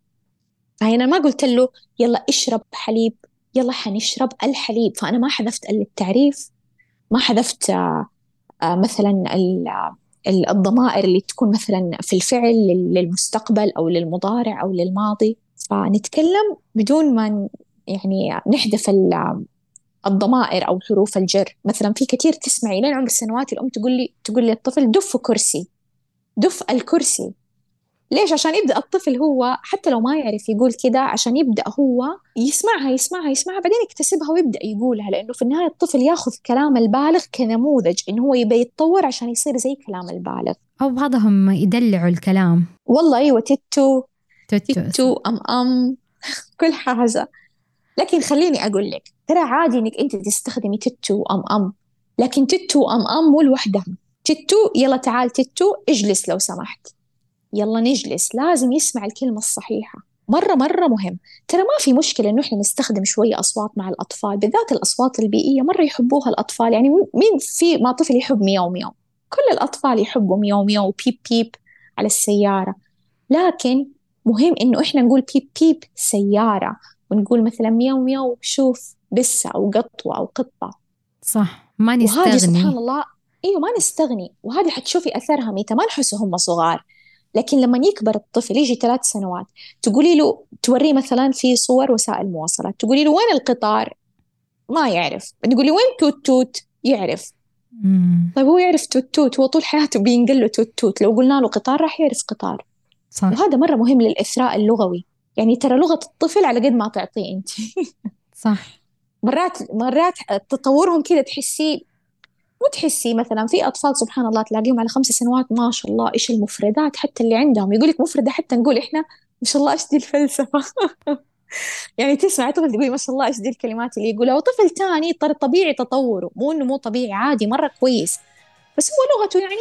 يعني أنا ما قلت له يلا اشرب حليب يلا حنشرب الحليب. فأنا ما حذفت التعريف ما حذفت آه، آه، مثلا الضمائر اللي تكون مثلا في الفعل للمستقبل أو للمضارع أو للماضي. فنتكلم بدون ما يعني نحذف الضمائر أو حروف الجر. مثلا في كثير تسمعي لين عمر السنوات الأم تقول لي تقول لي الطفل دف كرسي دف الكرسي. ليش؟ عشان يبدأ الطفل هو حتى لو ما يعرف يقول كده عشان يبدأ هو يسمعها يسمعها يسمعها بعدين يكتسبها ويبدأ يقولها. لأنه في النهاية الطفل ياخذ كلام البالغ كنموذج إنه هو يبي يتطور عشان يصير زي كلام البالغ. أو بعضهم يدلعوا الكلام. والله أيوة تتو تتو, تتو أم أم كل حاجة. لكن خليني أقول لك ترى عادي إنك أنت تستخدمي تتو أم أم. لكن تتو أم أم مو لوحدها. تتو يلا تعال تتو اجلس لو سمحت. يلا نجلس لازم يسمع الكلمة الصحيحة. مرة مرة مهم. ترى ما في مشكلة إنه إحنا نستخدم شوية أصوات مع الأطفال بالذات الأصوات البيئية مرة يحبوها الأطفال. يعني مين في ما طفل يحب مياو مياو؟ كل الأطفال يحبوا مياو مياو وبيب بيب على السيارة. لكن مهم إنه إحنا نقول بيب بيب سيارة ونقول مثلا مياو مياو شوف بسة أو قطوة أو قطة. صح. ما نستغني. وهذه سبحان الله إيوه ما نستغني. وهذه حتشوفي أثرها متى ما نحسه هم صغار. لكن لما يكبر الطفل يجي ثلاث سنوات تقولي له توريه مثلا في صور وسائل مواصلات تقولي له وين القطار؟ ما يعرف. تقولي وين توت توت يعرف. مم. طيب هو يعرف توت توت هو طول حياته بينقل له توت توت لو قلنا له قطار راح يعرف قطار. صح. وهذا مرة مهم للإثراء اللغوي. يعني ترى لغة الطفل على قد ما تعطيه أنت. صح. مرات مرات تطورهم كذا تحسيه وتحسي مثلا في أطفال سبحان الله تلاقيهم على خمس سنوات ما شاء الله إيش المفردات حتى اللي عندهم. يقول لك مفردة حتى نقول إحنا ما شاء الله إيش دي الفلسفة؟ يعني تسمع طفل تقولي ما شاء الله إيش دي الكلمات اللي يقولها. وطفل تاني طبيعي تطوره. مو إنه مو طبيعي عادي مرة كويس. بس هو لغته يعني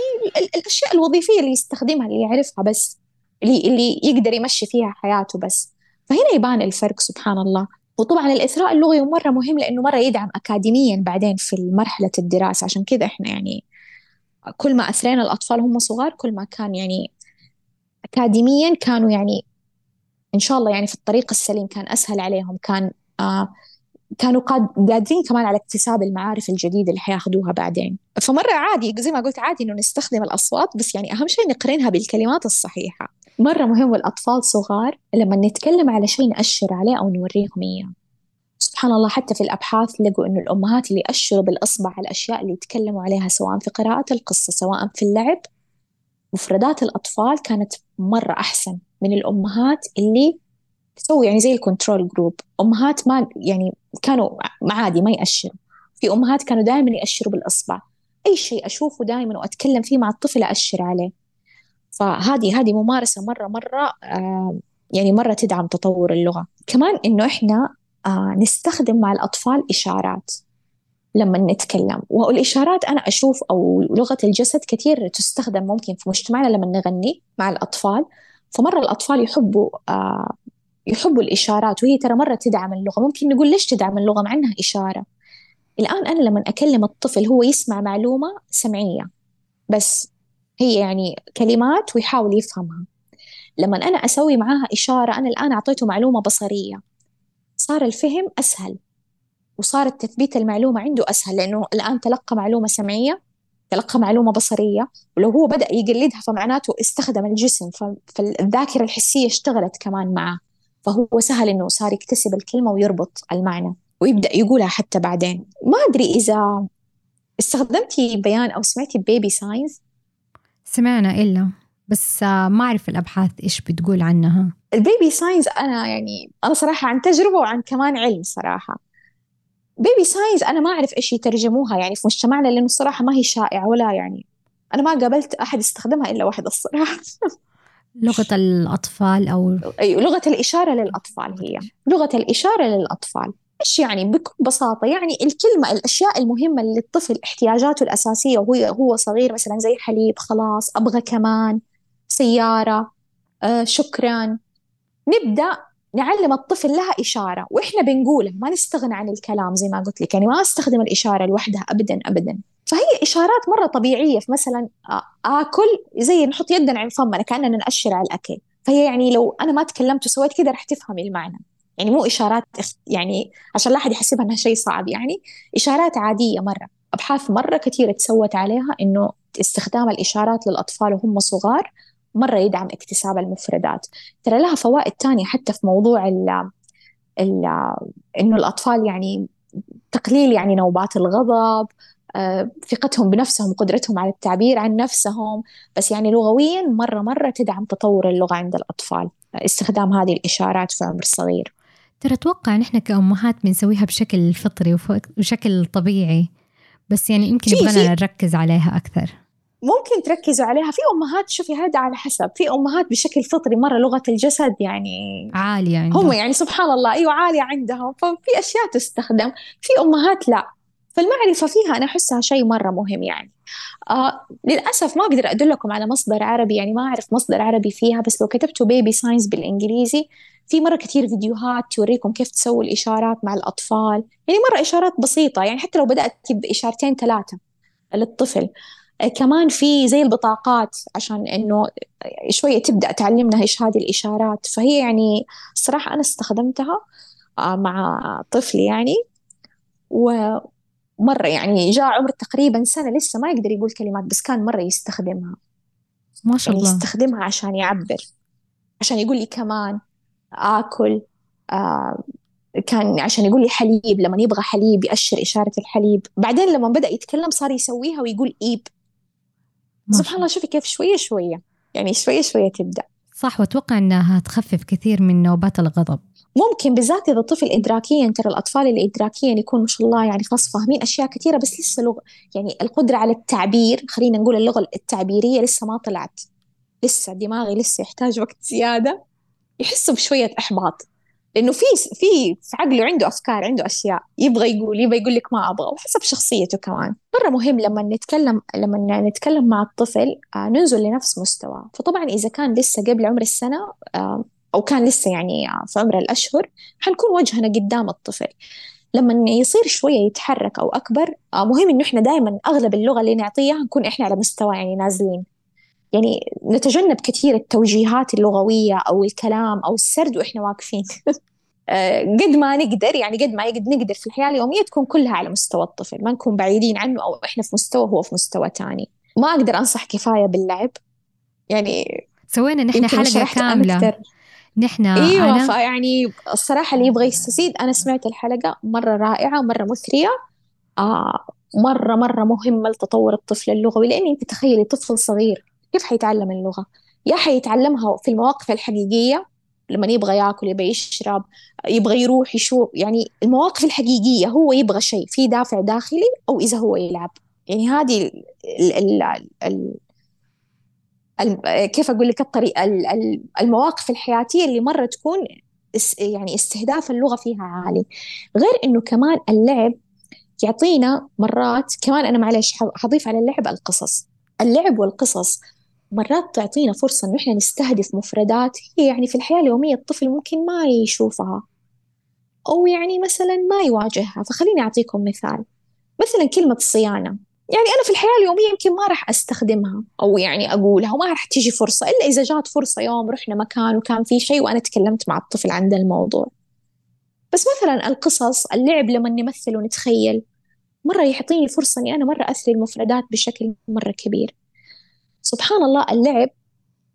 الأشياء الوظيفية اللي يستخدمها اللي يعرفها بس اللي اللي يقدر يمشي فيها حياته بس. فهنا يبان الفرق سبحان الله. وطبعا الإثراء اللغوي مرة مهم لأنه مرة يدعم أكاديميا بعدين في مرحلة الدراسة. عشان كذا إحنا يعني كل ما أثرينا الأطفال هم صغار كل ما كان يعني أكاديميا كانوا يعني إن شاء الله يعني في الطريق السليم كان أسهل عليهم. كان آه كانوا قادرين كمان على اكتساب المعارف الجديدة اللي حياخدوها بعدين. فمرة عادي زي ما قلت عادي إنه نستخدم الأصوات بس يعني أهم شيء نقرنها بالكلمات الصحيحة. مرة مهم والأطفال صغار لما نتكلم على شيء نأشر عليه أو نوريهم إياه. سبحان الله حتى في الأبحاث لقوا إنه الأمهات اللي أشروا بالإصبع على الأشياء اللي يتكلموا عليها سواء في قراءة القصة سواء في اللعب مفردات الأطفال كانت مرة أحسن من الأمهات اللي تسوي يعني زي ال control group أمهات ما يعني كانوا عادي ما يأشروا. في أمهات كانوا دائما يأشروا بالإصبع. أي شيء أشوفه دائما وأتكلم فيه مع الطفل أأشر عليه. فهذه هذه ممارسة مرة مرة آه يعني مرة تدعم تطور اللغة. كمان إنه إحنا آه نستخدم مع الأطفال إشارات لما نتكلم. والإشارات أنا أشوف أو لغة الجسد كثير تستخدم ممكن في مجتمعنا لما نغني مع الأطفال. فمرة الأطفال يحبوا آه يحبوا الإشارات وهي ترى مرة تدعم اللغة. ممكن نقول ليش تدعم اللغة؟ مع إنها إشارة. الآن أنا لما أكلم الطفل هو يسمع معلومة سمعية. بس هي يعني كلمات ويحاول يفهمها. لما أنا أسوي معاها إشارة أنا الآن أعطيته معلومة بصرية. صار الفهم أسهل وصار تثبيت المعلومة عنده أسهل لأنه الآن تلقى معلومة سمعية تلقى معلومة بصرية ولو هو بدأ يقلدها فمعناته استخدم الجسم فالذاكرة الحسية اشتغلت كمان معه فهو سهل إنه صار يكتسب الكلمة ويربط المعنى ويبدأ يقولها حتى بعدين. ما أدري إذا استخدمتي بيان أو سمعتي baby signs سمعنا إلا بس ما أعرف الأبحاث إيش بتقول عنها. ال baby signs أنا يعني أنا صراحة عن تجربة وعن كمان علم صراحة. بيبي ساينز أنا ما أعرف إيش يترجموها يعني في مجتمعنا لأنه الصراحة ما هي شائعة ولا يعني أنا ما قابلت أحد استخدمها إلا واحد الصراحة. لغة الأطفال أو أي لغة الإشارة للأطفال هي. لغة الإشارة للأطفال. إيش يعني؟ بكل بساطة يعني الكلمة الأشياء المهمة للطفل احتياجاته الأساسية وهو هو صغير مثلا زي حليب خلاص أبغى كمان سيارة آه شكرا. نبدأ نعلم الطفل لها إشارة وإحنا بنقولها ما نستغنى عن الكلام زي ما قلت لك يعني ما أستخدم الإشارة لوحدها أبدا أبدا. فهي إشارات مرة طبيعية في مثلا آكل زي نحط يدنا عند فمنا كأننا نأشر على الأكل. فهي يعني لو أنا ما تكلمت وسويت كذا رح تفهمي المعنى. يعني مو إشارات يعني عشان لا أحد يحسبها إنها شيء صعب يعني إشارات عادية مرة. أبحاث مرة كثيرة تسوت عليها إنه استخدام الإشارات للأطفال وهم صغار مرة يدعم اكتساب المفردات. ترى لها فوائد تانية حتى في موضوع ال ال إنه الأطفال يعني تقليل يعني نوبات الغضب آه، ثقتهم بنفسهم وقدرتهم على التعبير عن نفسهم. بس يعني لغويا مرة مرة تدعم تطور اللغة عند الأطفال. استخدام هذه الإشارات في عمر صغير. ترى أتوقع نحن كأمهات بنسويها بشكل فطري وشكل طبيعي. بس يعني يمكن يبغانا نركز عليها أكثر. ممكن تركزوا عليها. في أمهات شوفي هذا على حسب. في أمهات بشكل فطري مرة لغة الجسد يعني عالية عندهم. هم يعني سبحان الله أيوه عالية عندهم. ففي أشياء تستخدم. في أمهات لا. فالمعرفة فيها أنا أحسها شيء مرة مهم يعني. آه للأسف ما أقدر ادلكم على مصدر عربي يعني ما أعرف مصدر عربي فيها بس لو كتبتوا بيبي ساينس بالإنجليزي في مرة كثير فيديوهات توريكم كيف تسوي الإشارات مع الأطفال. يعني مرة إشارات بسيطة يعني حتى لو بدأت بإشارتين ثلاثة للطفل. كمان في زي البطاقات عشان إنه شوية تبدأ تعلمنا إيش هذه الإشارات. فهي يعني الصراحه أنا استخدمتها آه، مع طفلي يعني. ومره يعني جاء عمر تقريبا سنة لسه ما يقدر يقول كلمات بس كان مرة يستخدمها. ما شاء يعني الله. يستخدمها عشان يعبر عشان يقول لي كمان آكل آه كان عشان يقول لي حليب لما يبغى حليب يأشر إشارة الحليب. بعدين لما بدأ يتكلم صار يسويها ويقول إيب. سبحان الله. شوفي كيف شوية شوية يعني شوية شوية تبدأ. صح وأتوقع أنها تخفف كثير من نوبات الغضب. ممكن بالذات إذا الطفل إدراكيا ترى الأطفال اللي إدراكيا يكون ما شاء الله يعني خلاص فاهمين أشياء كثيرة بس لسه لغة يعني القدرة على التعبير خلينا نقول اللغة التعبيرية لسه ما طلعت. لسه دماغي لسه يحتاج وقت زيادة. يحسوا بشوية إحباط. لأنه في في في عقله عنده أفكار عنده أشياء. يبغى يقول يبغى يقول لك ما أبغى وحسب شخصيته كمان. مرة مهم لما نتكلم لما نتكلم مع الطفل آه ننزل لنفس مستوى. فطبعا إذا كان لسه قبل عمر السنة أو كان لسه يعني في عمر الأشهر حنكون وجهنا قدام الطفل. لما يصير شوية يتحرك أو أكبر آه مهم إنه إحنا دائما أغلب اللغة اللي نعطيها نكون إحنا على مستوى يعني نازلين. يعني نتجنب كثير التوجيهات اللغوية أو الكلام أو السرد وإحنا واقفين. آه، قد ما نقدر يعني قد ما نقدر في الحياة اليومية تكون كلها على مستوى الطفل. ما نكون بعيدين عنه أو إحنا في مستوى هو في مستوى تاني. ما أقدر أنصح كفاية باللعب. يعني سوينا نحن حلقة كاملة. نحن إيوه أنا... فيعني الصراحة اللي يبغى يستزيد أنا سمعت الحلقة مرة رائعة مره مثرية. آه مرة مرة مهمة لتطور الطفل اللغوي لأني أنت تخيلي طفل صغير كيف حيتعلم اللغة؟ يا حيتعلمها في المواقف الحقيقية لما يبغى ياكل يبغى يشرب يبغى يروح يشوف يعني المواقف الحقيقية هو يبغى شيء في دافع داخلي أو إذا هو يلعب. يعني هذه ال ال ال كيف أقول لك الطريقة المواقف الحياتية اللي مرة تكون يعني استهداف اللغة فيها عالي. غير إنه كمان اللعب يعطينا مرات كمان أنا معلش حضيف على اللعب القصص. اللعب والقصص مرات تعطينا فرصة إنه إحنا نستهدف مفردات هي يعني في الحياة اليومية الطفل ممكن ما يشوفها أو يعني مثلا ما يواجهها. فخليني أعطيكم مثال. مثلا كلمة صيانة. يعني أنا في الحياة اليومية يمكن ما راح أستخدمها أو يعني أقولها وما راح تيجي فرصة إلا إذا جات فرصة يوم رحنا مكان وكان في شيء وأنا تكلمت مع الطفل عن الموضوع. بس مثلا القصص اللعب لما نمثل ونتخيل مرة يعطيني فرصة إني أنا مرة أثري المفردات بشكل مرة كبير. سبحان الله اللعب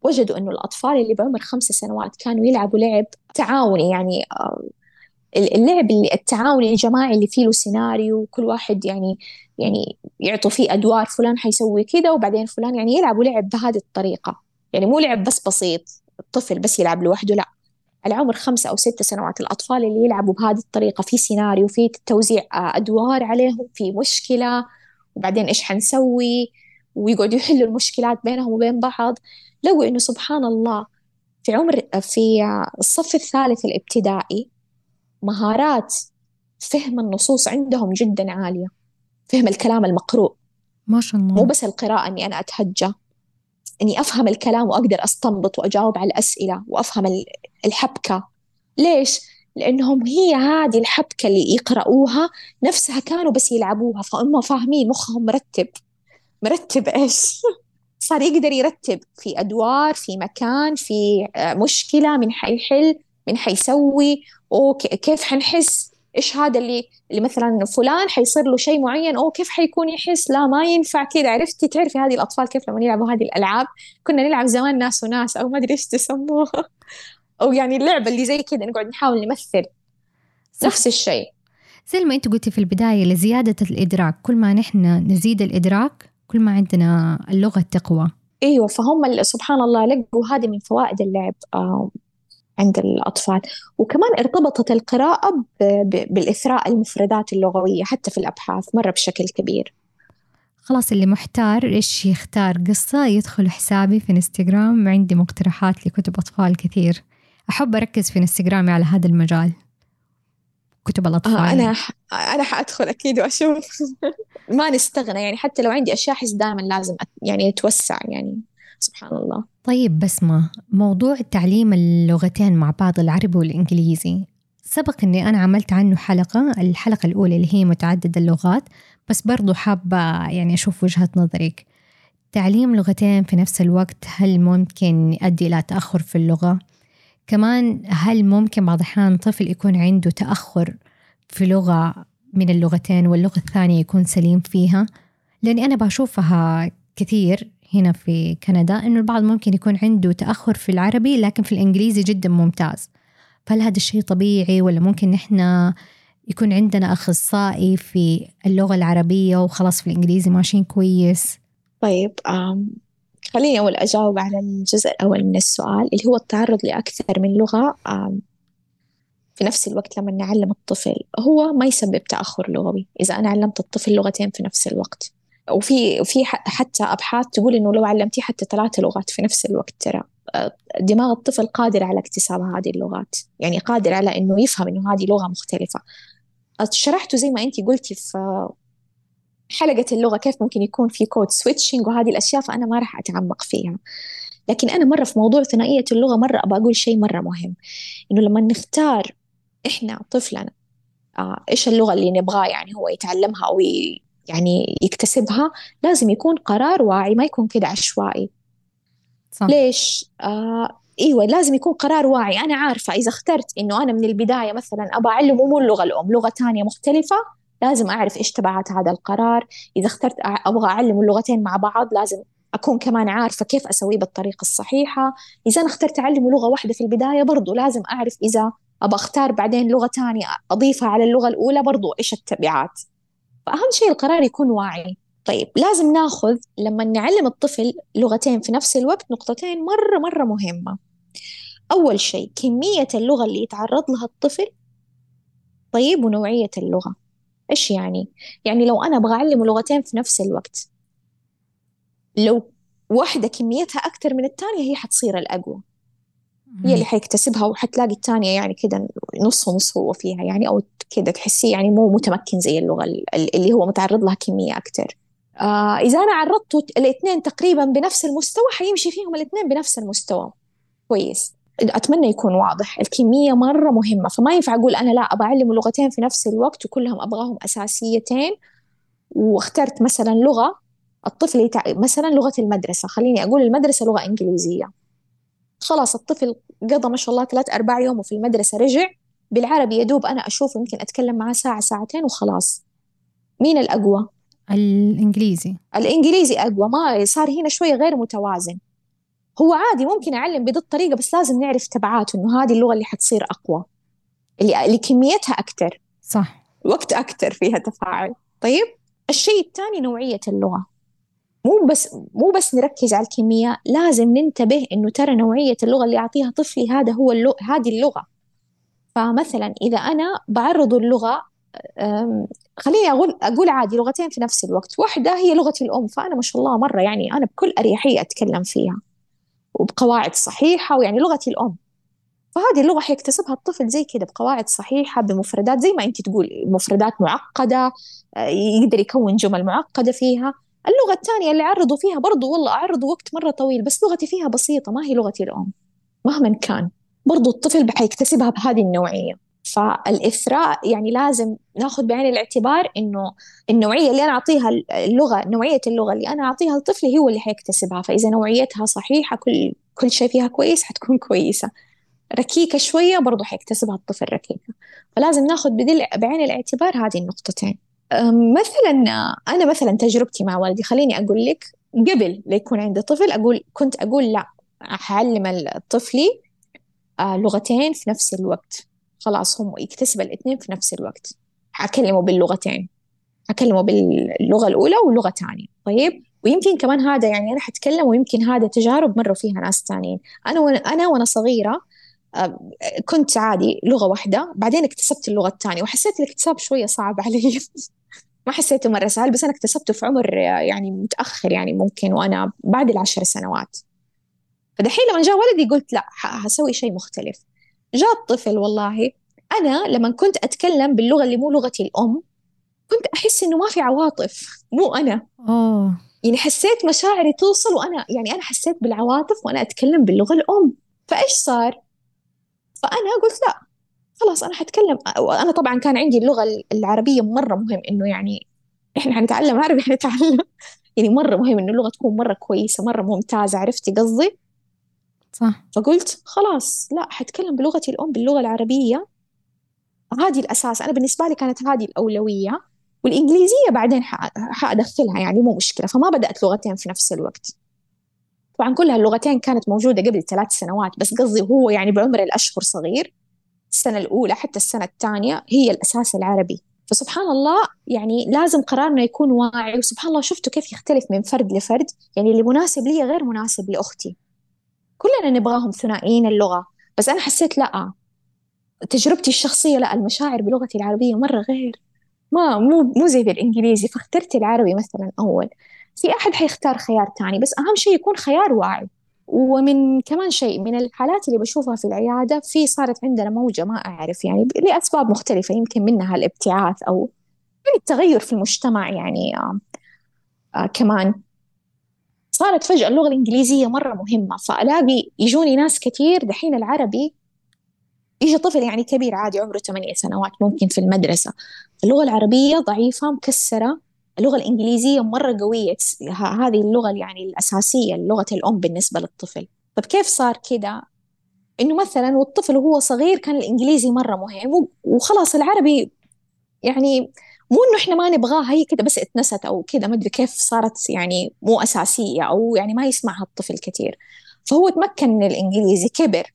وجدوا إنه الأطفال اللي بعمر خمس سنوات كانوا يلعبوا لعب تعاوني يعني اللعب اللي التعاوني الجماعي اللي فيه له سيناريو وكل واحد يعني يعني يعطوا فيه أدوار فلان حيسوي كذا وبعدين فلان يعني يلعبوا لعب بهذه الطريقة. يعني مو لعب بس بسيط الطفل بس يلعب لوحده لا. على عمر خمسة أو ستة سنوات الأطفال اللي يلعبوا بهذه الطريقة في سيناريو في توزيع أدوار عليهم في مشكلة وبعدين إيش حنسوي؟ ويقعدوا يحلوا المشكلات بينهم وبين بعض. لقوا إنه سبحان الله في عمر في الصف الثالث الابتدائي مهارات فهم النصوص عندهم جدا عالية. فهم الكلام المقروء. ما شاء الله. مو بس القراءة إني أنا أتهجى. إني أفهم الكلام وأقدر أستنبط وأجاوب على الأسئلة وأفهم الحبكة. ليش؟ لأنهم هي هذه الحبكة اللي يقرأوها نفسها كانوا بس يلعبوها. فهم فاهمين مخهم مرتب. مرتب إيش؟ صار يقدر يرتب. في أدوار في مكان في آه، مشكلة من حيحل من حيسوي. وكيف حنحس؟ إيش هذا اللي اللي مثلا فلان حيصير له شيء معين؟ أو كيف حيكون يحس؟ لا ما ينفع كذا. عرفتي؟ تعرفي هذه الأطفال كيف لما يلعبوا هذه الألعاب؟ كنا نلعب زمان ناس وناس أو ما أدري إيش تسموها. أو يعني اللعبه اللي زي كذا نقعد نحاول نمثل. نفس الشيء. زي ما أنت قلتي في البداية لزيادة الإدراك. كل ما نحن نزيد الإدراك كل ما عندنا اللغة تقوى إيوه فهم سبحان الله لقوا هذه من فوائد اللعب. عند الأطفال. وكمان ارتبطت القراءة بالإثراء المفردات اللغوية حتى في الأبحاث مرة بشكل كبير. خلاص اللي محتار إيش يختار؟ قصة يدخل حسابي في إنستغرام. عندي مقترحات لكتب أطفال كثير. أحب أركز في إنستغرامي على هذا المجال. كتب الأطفال. آه أنا ح... أنا حأدخل أكيد وأشوف. ما نستغنى يعني حتى لو عندي أشياء أحس دائما لازم يعني أتوسع يعني. سبحان الله طيب بسمة موضوع تعليم اللغتين مع بعض العربي والإنجليزي سبق أني أنا عملت عنه حلقة الحلقة الأولى اللي هي متعدد اللغات بس برضو حابة يعني أشوف وجهة نظرك تعليم لغتين في نفس الوقت هل ممكن يؤدي إلى تأخر في اللغة؟ كمان هل ممكن بعض الأحيان طفل يكون عنده تأخر في لغة من اللغتين واللغة الثانية يكون سليم فيها؟ لأني أنا بشوفها كثير هنا في كندا إنه البعض ممكن يكون عنده تأخر في العربي لكن في الإنجليزي جدا ممتاز. فهل هذا الشيء طبيعي ولا ممكن نحن يكون عندنا أخصائي في اللغة العربية وخلاص في الإنجليزي ماشيين كويس؟ طيب خليني أول أجاوب على الجزء الأول من السؤال اللي هو التعرض لأكثر من لغة في نفس الوقت لما نعلم الطفل هو ما يسبب تأخر لغوي. إذا أنا علمت الطفل لغتين في نفس الوقت. وفي في حتى أبحاث تقول إنه لو علمتيه حتى ثلاث لغات في نفس الوقت ترى آه، دماغ الطفل قادر على اكتساب هذه اللغات يعني قادر على إنه يفهم إنه هذه لغة مختلفة. شرحته زي ما انت قلتي في حلقة اللغة كيف ممكن يكون في code switching وهذه الأشياء فأنا ما راح أتعمق فيها. لكن أنا مرة في موضوع ثنائية اللغة مرة أبغى أقول شيء مرة مهم إنه لما نختار إحنا طفلنا آه إيش اللغة اللي نبغاه يعني هو يتعلمها أو يعني يكتسبها لازم يكون قرار واعي ما يكون كده عشوائي. صح. ليش؟ آه إيوه لازم يكون قرار واعي. أنا عارفة إذا اخترت إنه أنا من البداية مثلا أبغى أعلمه مو اللغة الأم لغة ثانية مختلفة لازم أعرف إيش تبعات هذا القرار. إذا اخترت أبغى أعلم اللغتين مع بعض لازم أكون كمان عارفة كيف أسويه بالطريقة الصحيحة. إذا أنا اخترت أعلمه لغة واحدة في البداية برضو لازم أعرف إذا أبغى أختار بعدين لغة ثانية أضيفها على اللغة الأولى برضو إيش التبعات. فأهم شيء القرار يكون واعي. طيب لازم ناخذ لما نعلم الطفل لغتين في نفس الوقت نقطتين مرة مرة مهمة. أول شيء كمية اللغة اللي يتعرض لها الطفل طيب ونوعية اللغة. إيش يعني؟ يعني لو أنا أبغى أعلمه لغتين في نفس الوقت لو واحدة كميتها أكثر من الثانية هي حتصير الأقوى. هي اللي حيكتسبها وحتلاقي الثانية يعني كده نص ونص هو فيها يعني أو كده تحسيه يعني مو متمكن زي اللغة اللي هو متعرض لها كمية أكتر. آه إذا أنا عرضته الاثنين تقريبا بنفس المستوى حيمشي فيهم الاثنين بنفس المستوى. كويس. أتمنى يكون واضح. الكمية مرة مهمة. فما ينفع أقول أنا لا أبغى أعلم لغتين في نفس الوقت وكلهم أبغاهم أساسيتين. واخترت مثلا لغة الطفل يتع... مثلا لغة المدرسة. خليني أقول المدرسة لغة إنجليزية. خلاص الطفل قضى ما شاء الله ثلاث أربع يوم في المدرسة رجع بالعربي يدوب أنا أشوف يمكن أتكلم معاه ساعة ساعتين وخلاص. مين الأقوى؟ الإنجليزي. الإنجليزي أقوى ما صار هنا شوية غير متوازن. هو عادي ممكن أعلم بهذه الطريقة بس لازم نعرف تبعاته إنه هذه اللغة اللي حتصير أقوى. اللي, اللي كميتها أكتر. صح. وقت أكتر فيها تفاعل. طيب الشيء الثاني نوعية اللغة. مو بس مو بس نركز على الكمية لازم ننتبه إنه ترى نوعية اللغة اللي أعطيها طفلي هذا هو اللغة هذه اللغة. فمثلا إذا أنا بعرض اللغة خليني أقول أقول عادي لغتين في نفس الوقت. واحدة هي لغتي الأم فأنا ما شاء الله مرة يعني أنا بكل أريحية أتكلم فيها وبقواعد صحيحة ويعني لغتي الأم. فهذه اللغة حيكتسبها الطفل زي كده بقواعد صحيحة بمفردات زي ما أنت تقول مفردات معقدة آه، يقدر يكون جمل معقدة فيها. اللغة الثانية اللي أعرضوا فيها برضو والله أعرضوا وقت مرة طويل بس لغتي فيها بسيطة ما هي لغتي الأم مهما كان. برضو الطفل حيكتسبها بهذه النوعية. فالإثراء يعني لازم ناخذ بعين الاعتبار إنه النوعية اللي أنا أعطيها اللغة نوعية اللغة اللي أنا أعطيها لطفلي هو اللي حيكتسبها. فإذا نوعيتها صحيحة كل كل شيء فيها كويس حتكون كويسة. ركيكة شوية برضو حيكتسبها الطفل ركيكة. فلازم ناخذ بعين الاعتبار هذه النقطتين. مثلا أنا مثلا تجربتي مع والدي خليني أقول لك قبل ليكون عندي طفل أقول كنت أقول لا حعلم طفلي آه، لغتين في نفس الوقت. خلاص هم يكتسب الاثنين في نفس الوقت. حكلمه باللغتين. حكلمه باللغة الأولى واللغة الثانية. طيب؟ ويمكن كمان هذا يعني أنا حتكلم ويمكن هذا تجارب مروا فيها ناس تانيين أنا وأنا أنا وأنا صغيرة آه، كنت عادي لغة واحدة بعدين اكتسبت اللغة الثانية وحسيت الاكتساب شوية صعب علي. ما حسيته مرة سهل بس أنا اكتسبته في عمر يعني متأخر يعني ممكن وأنا بعد العشر سنوات. فدحين لما جاء ولدي قلت لا حسوي شيء مختلف. جاء الطفل والله أنا لما كنت أتكلم باللغة اللي مو لغتي الأم كنت أحس إنه ما في عواطف مو أنا. أوه. يعني حسيت مشاعري توصل وأنا يعني أنا حسيت بالعواطف وأنا أتكلم باللغة الأم. فإيش صار؟ فأنا قلت لا خلاص أنا حتكلم وأنا طبعا كان عندي اللغة العربية مرة مهم إنه يعني إحنا حنتعلم عربي حنتعلم. يعني مرة مهم إنه اللغة تكون مرة كويسة مرة ممتازة عرفتي قصدي؟ صح. فقلت خلاص لا حتكلم بلغتي الأم باللغة العربية. هذه الأساس أنا بالنسبة لي كانت هذه الأولوية والإنجليزية بعدين حأدخلها يعني مو مشكلة فما بدأت لغتين في نفس الوقت. طبعا كل هاللغتين كانت موجودة قبل ثلاث سنوات بس قصدي هو يعني بعمر الأشهر صغير. السنة الأولى حتى السنة الثانية هي الأساس العربي. فسبحان الله يعني لازم قرارنا يكون واعي وسبحان الله شفتوا كيف يختلف من فرد لفرد. يعني اللي مناسب لي غير مناسب لأختي. كلنا نبغاهم ثنائيين اللغة بس أنا حسيت لا تجربتي الشخصية لا المشاعر بلغتي العربية مرة غير. ما مو مو زي بالإنجليزي فاخترت العربي مثلا أول. في أحد حيختار خيار تاني بس أهم شيء يكون خيار واعي. ومن كمان شيء من الحالات اللي بشوفها في العيادة في صارت عندنا موجة ما أعرف يعني لأسباب مختلفة يمكن منها الابتعاث أو يعني التغير في المجتمع يعني آه آه كمان. صارت فجأة اللغة الإنجليزية مرة مهمة فألاقي يجوني ناس كثير دحين العربي يجي طفل يعني كبير عادي عمره ثمانية سنوات ممكن في المدرسة. اللغة العربية ضعيفة مكسرة اللغة الإنجليزية مرة قوية. هذه اللغة يعني الأساسية لغة الأم بالنسبة للطفل. طب كيف صار كده؟ إنه مثلا والطفل وهو صغير كان الإنجليزي مرة مهم وخلاص العربي يعني مو إنه إحنا ما نبغاها هي كده بس اتنست أو كده ما أدري كيف صارت يعني مو أساسية أو يعني ما يسمعها الطفل كثير فهو تمكن من الإنجليزي كبر.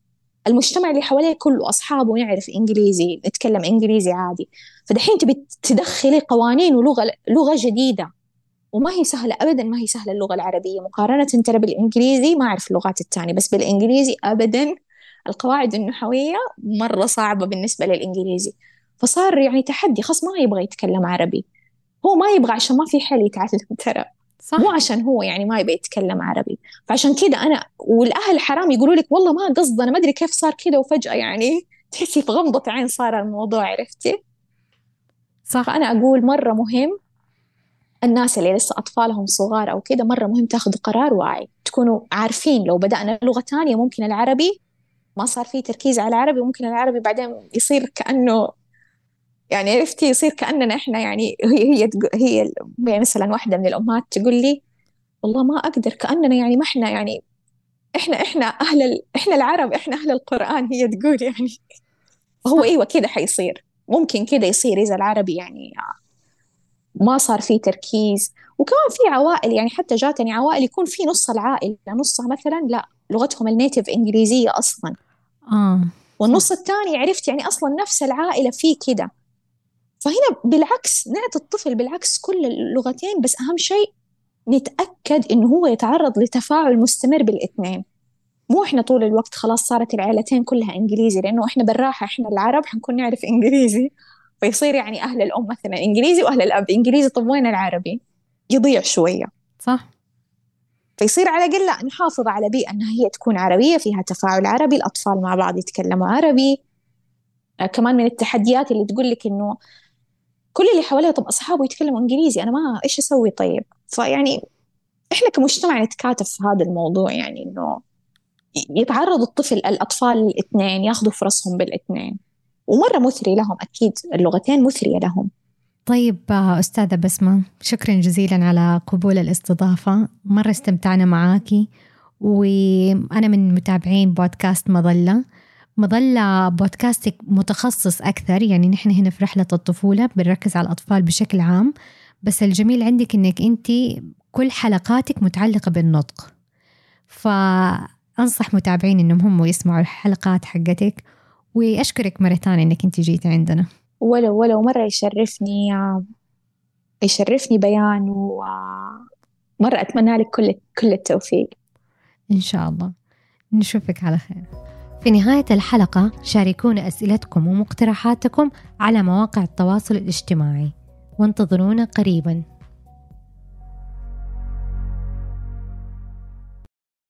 المجتمع اللي حواليه كله أصحابه يعرف إنجليزي نتكلم إنجليزي عادي. فدحين تبي تدخلي قوانين ولغة لغة جديدة. وما هي سهلة أبدا ما هي سهلة اللغة العربية. مقارنة ترى بالإنجليزي ما أعرف اللغات الثانية بس بالإنجليزي أبدا القواعد النحوية مرة صعبة بالنسبة للإنجليزي. فصار يعني تحدي خلاص ما يبغى يتكلم عربي. هو ما يبغى عشان ما في حل يتعلم ترى. صح. مو عشان هو يعني ما يبي يتكلم عربي. فعشان كذا أنا والأهل حرام يقولوا لك والله ما قصد أنا ما أدري كيف صار كذا وفجأة يعني تحسي في غمضه عين صار الموضوع عرفتي؟ صح. فأنا أقول مرة مهم الناس اللي لسه أطفالهم صغار أو كذا مرة مهم تاخذوا قرار واعي تكونوا عارفين لو بدأنا لغة ثانية ممكن العربي ما صار فيه تركيز على العربي ممكن العربي بعدين يصير كأنه يعني عرفتي يصير كأننا إحنا يعني هي هي هي يعني مثلا واحدة من الأمهات تقول لي والله ما أقدر كأننا يعني ما إحنا يعني إحنا إحنا أهل ال... إحنا العرب إحنا أهل القرآن هي تقول يعني. هو أيوة كده حيصير. ممكن كده يصير إذا العربي يعني ما صار فيه تركيز. وكمان في عوائل يعني حتى جاتني عوائل يكون في نص العائلة نصها مثلا لا لغتهم النيتف إنجليزية أصلا. آه. والنص الثاني عرفت يعني أصلا نفس العائلة في كده. فهنا بالعكس نعطي الطفل بالعكس كل اللغتين بس أهم شيء نتأكد إنه هو يتعرض لتفاعل مستمر بالإثنين. مو إحنا طول الوقت خلاص صارت العائلتين كلها إنجليزي لأنه إحنا بالراحة إحنا العرب حنكون نعرف إنجليزي. فيصير يعني أهل الأم مثلا إنجليزي وأهل الأب إنجليزي طب وين العربي؟ يضيع شوية. صح. فيصير على الأقل لا نحافظ على بيئة أنها هي تكون عربية فيها تفاعل عربي الأطفال مع بعض يتكلموا عربي. آه كمان من التحديات اللي تقول لك إنه كل اللي حواليه طب أصحابه يتكلموا إنجليزي أنا ما إيش أسوي طيب؟ فيعني إحنا كمجتمع نتكاتف في هذا الموضوع يعني إنه يتعرض الطفل الأطفال الاثنين ياخذوا فرصهم بالاثنين. ومرة مثري لهم أكيد اللغتين مثرية لهم. طيب أستاذة بسمة شكرا جزيلا على قبول الاستضافة. مرة استمتعنا معاكي وأنا من متابعين بودكاست مظلة. مظلة بودكاستك متخصص أكثر يعني نحن هنا في رحلة الطفولة بنركز على الأطفال بشكل عام بس الجميل عندك إنك أنت كل حلقاتك متعلقة بالنطق. فأنصح متابعين إنهم هم يسمعوا الحلقات حقتك وأشكرك مرة ثانية إنك أنت جيتي عندنا. ولو ولو مرة يشرفني يشرفني بيان ومرة أتمنى لك كل كل التوفيق. إن شاء الله. نشوفك على خير. في نهاية الحلقة شاركونا أسئلتكم ومقترحاتكم على مواقع التواصل الاجتماعي. وانتظرونا قريباً.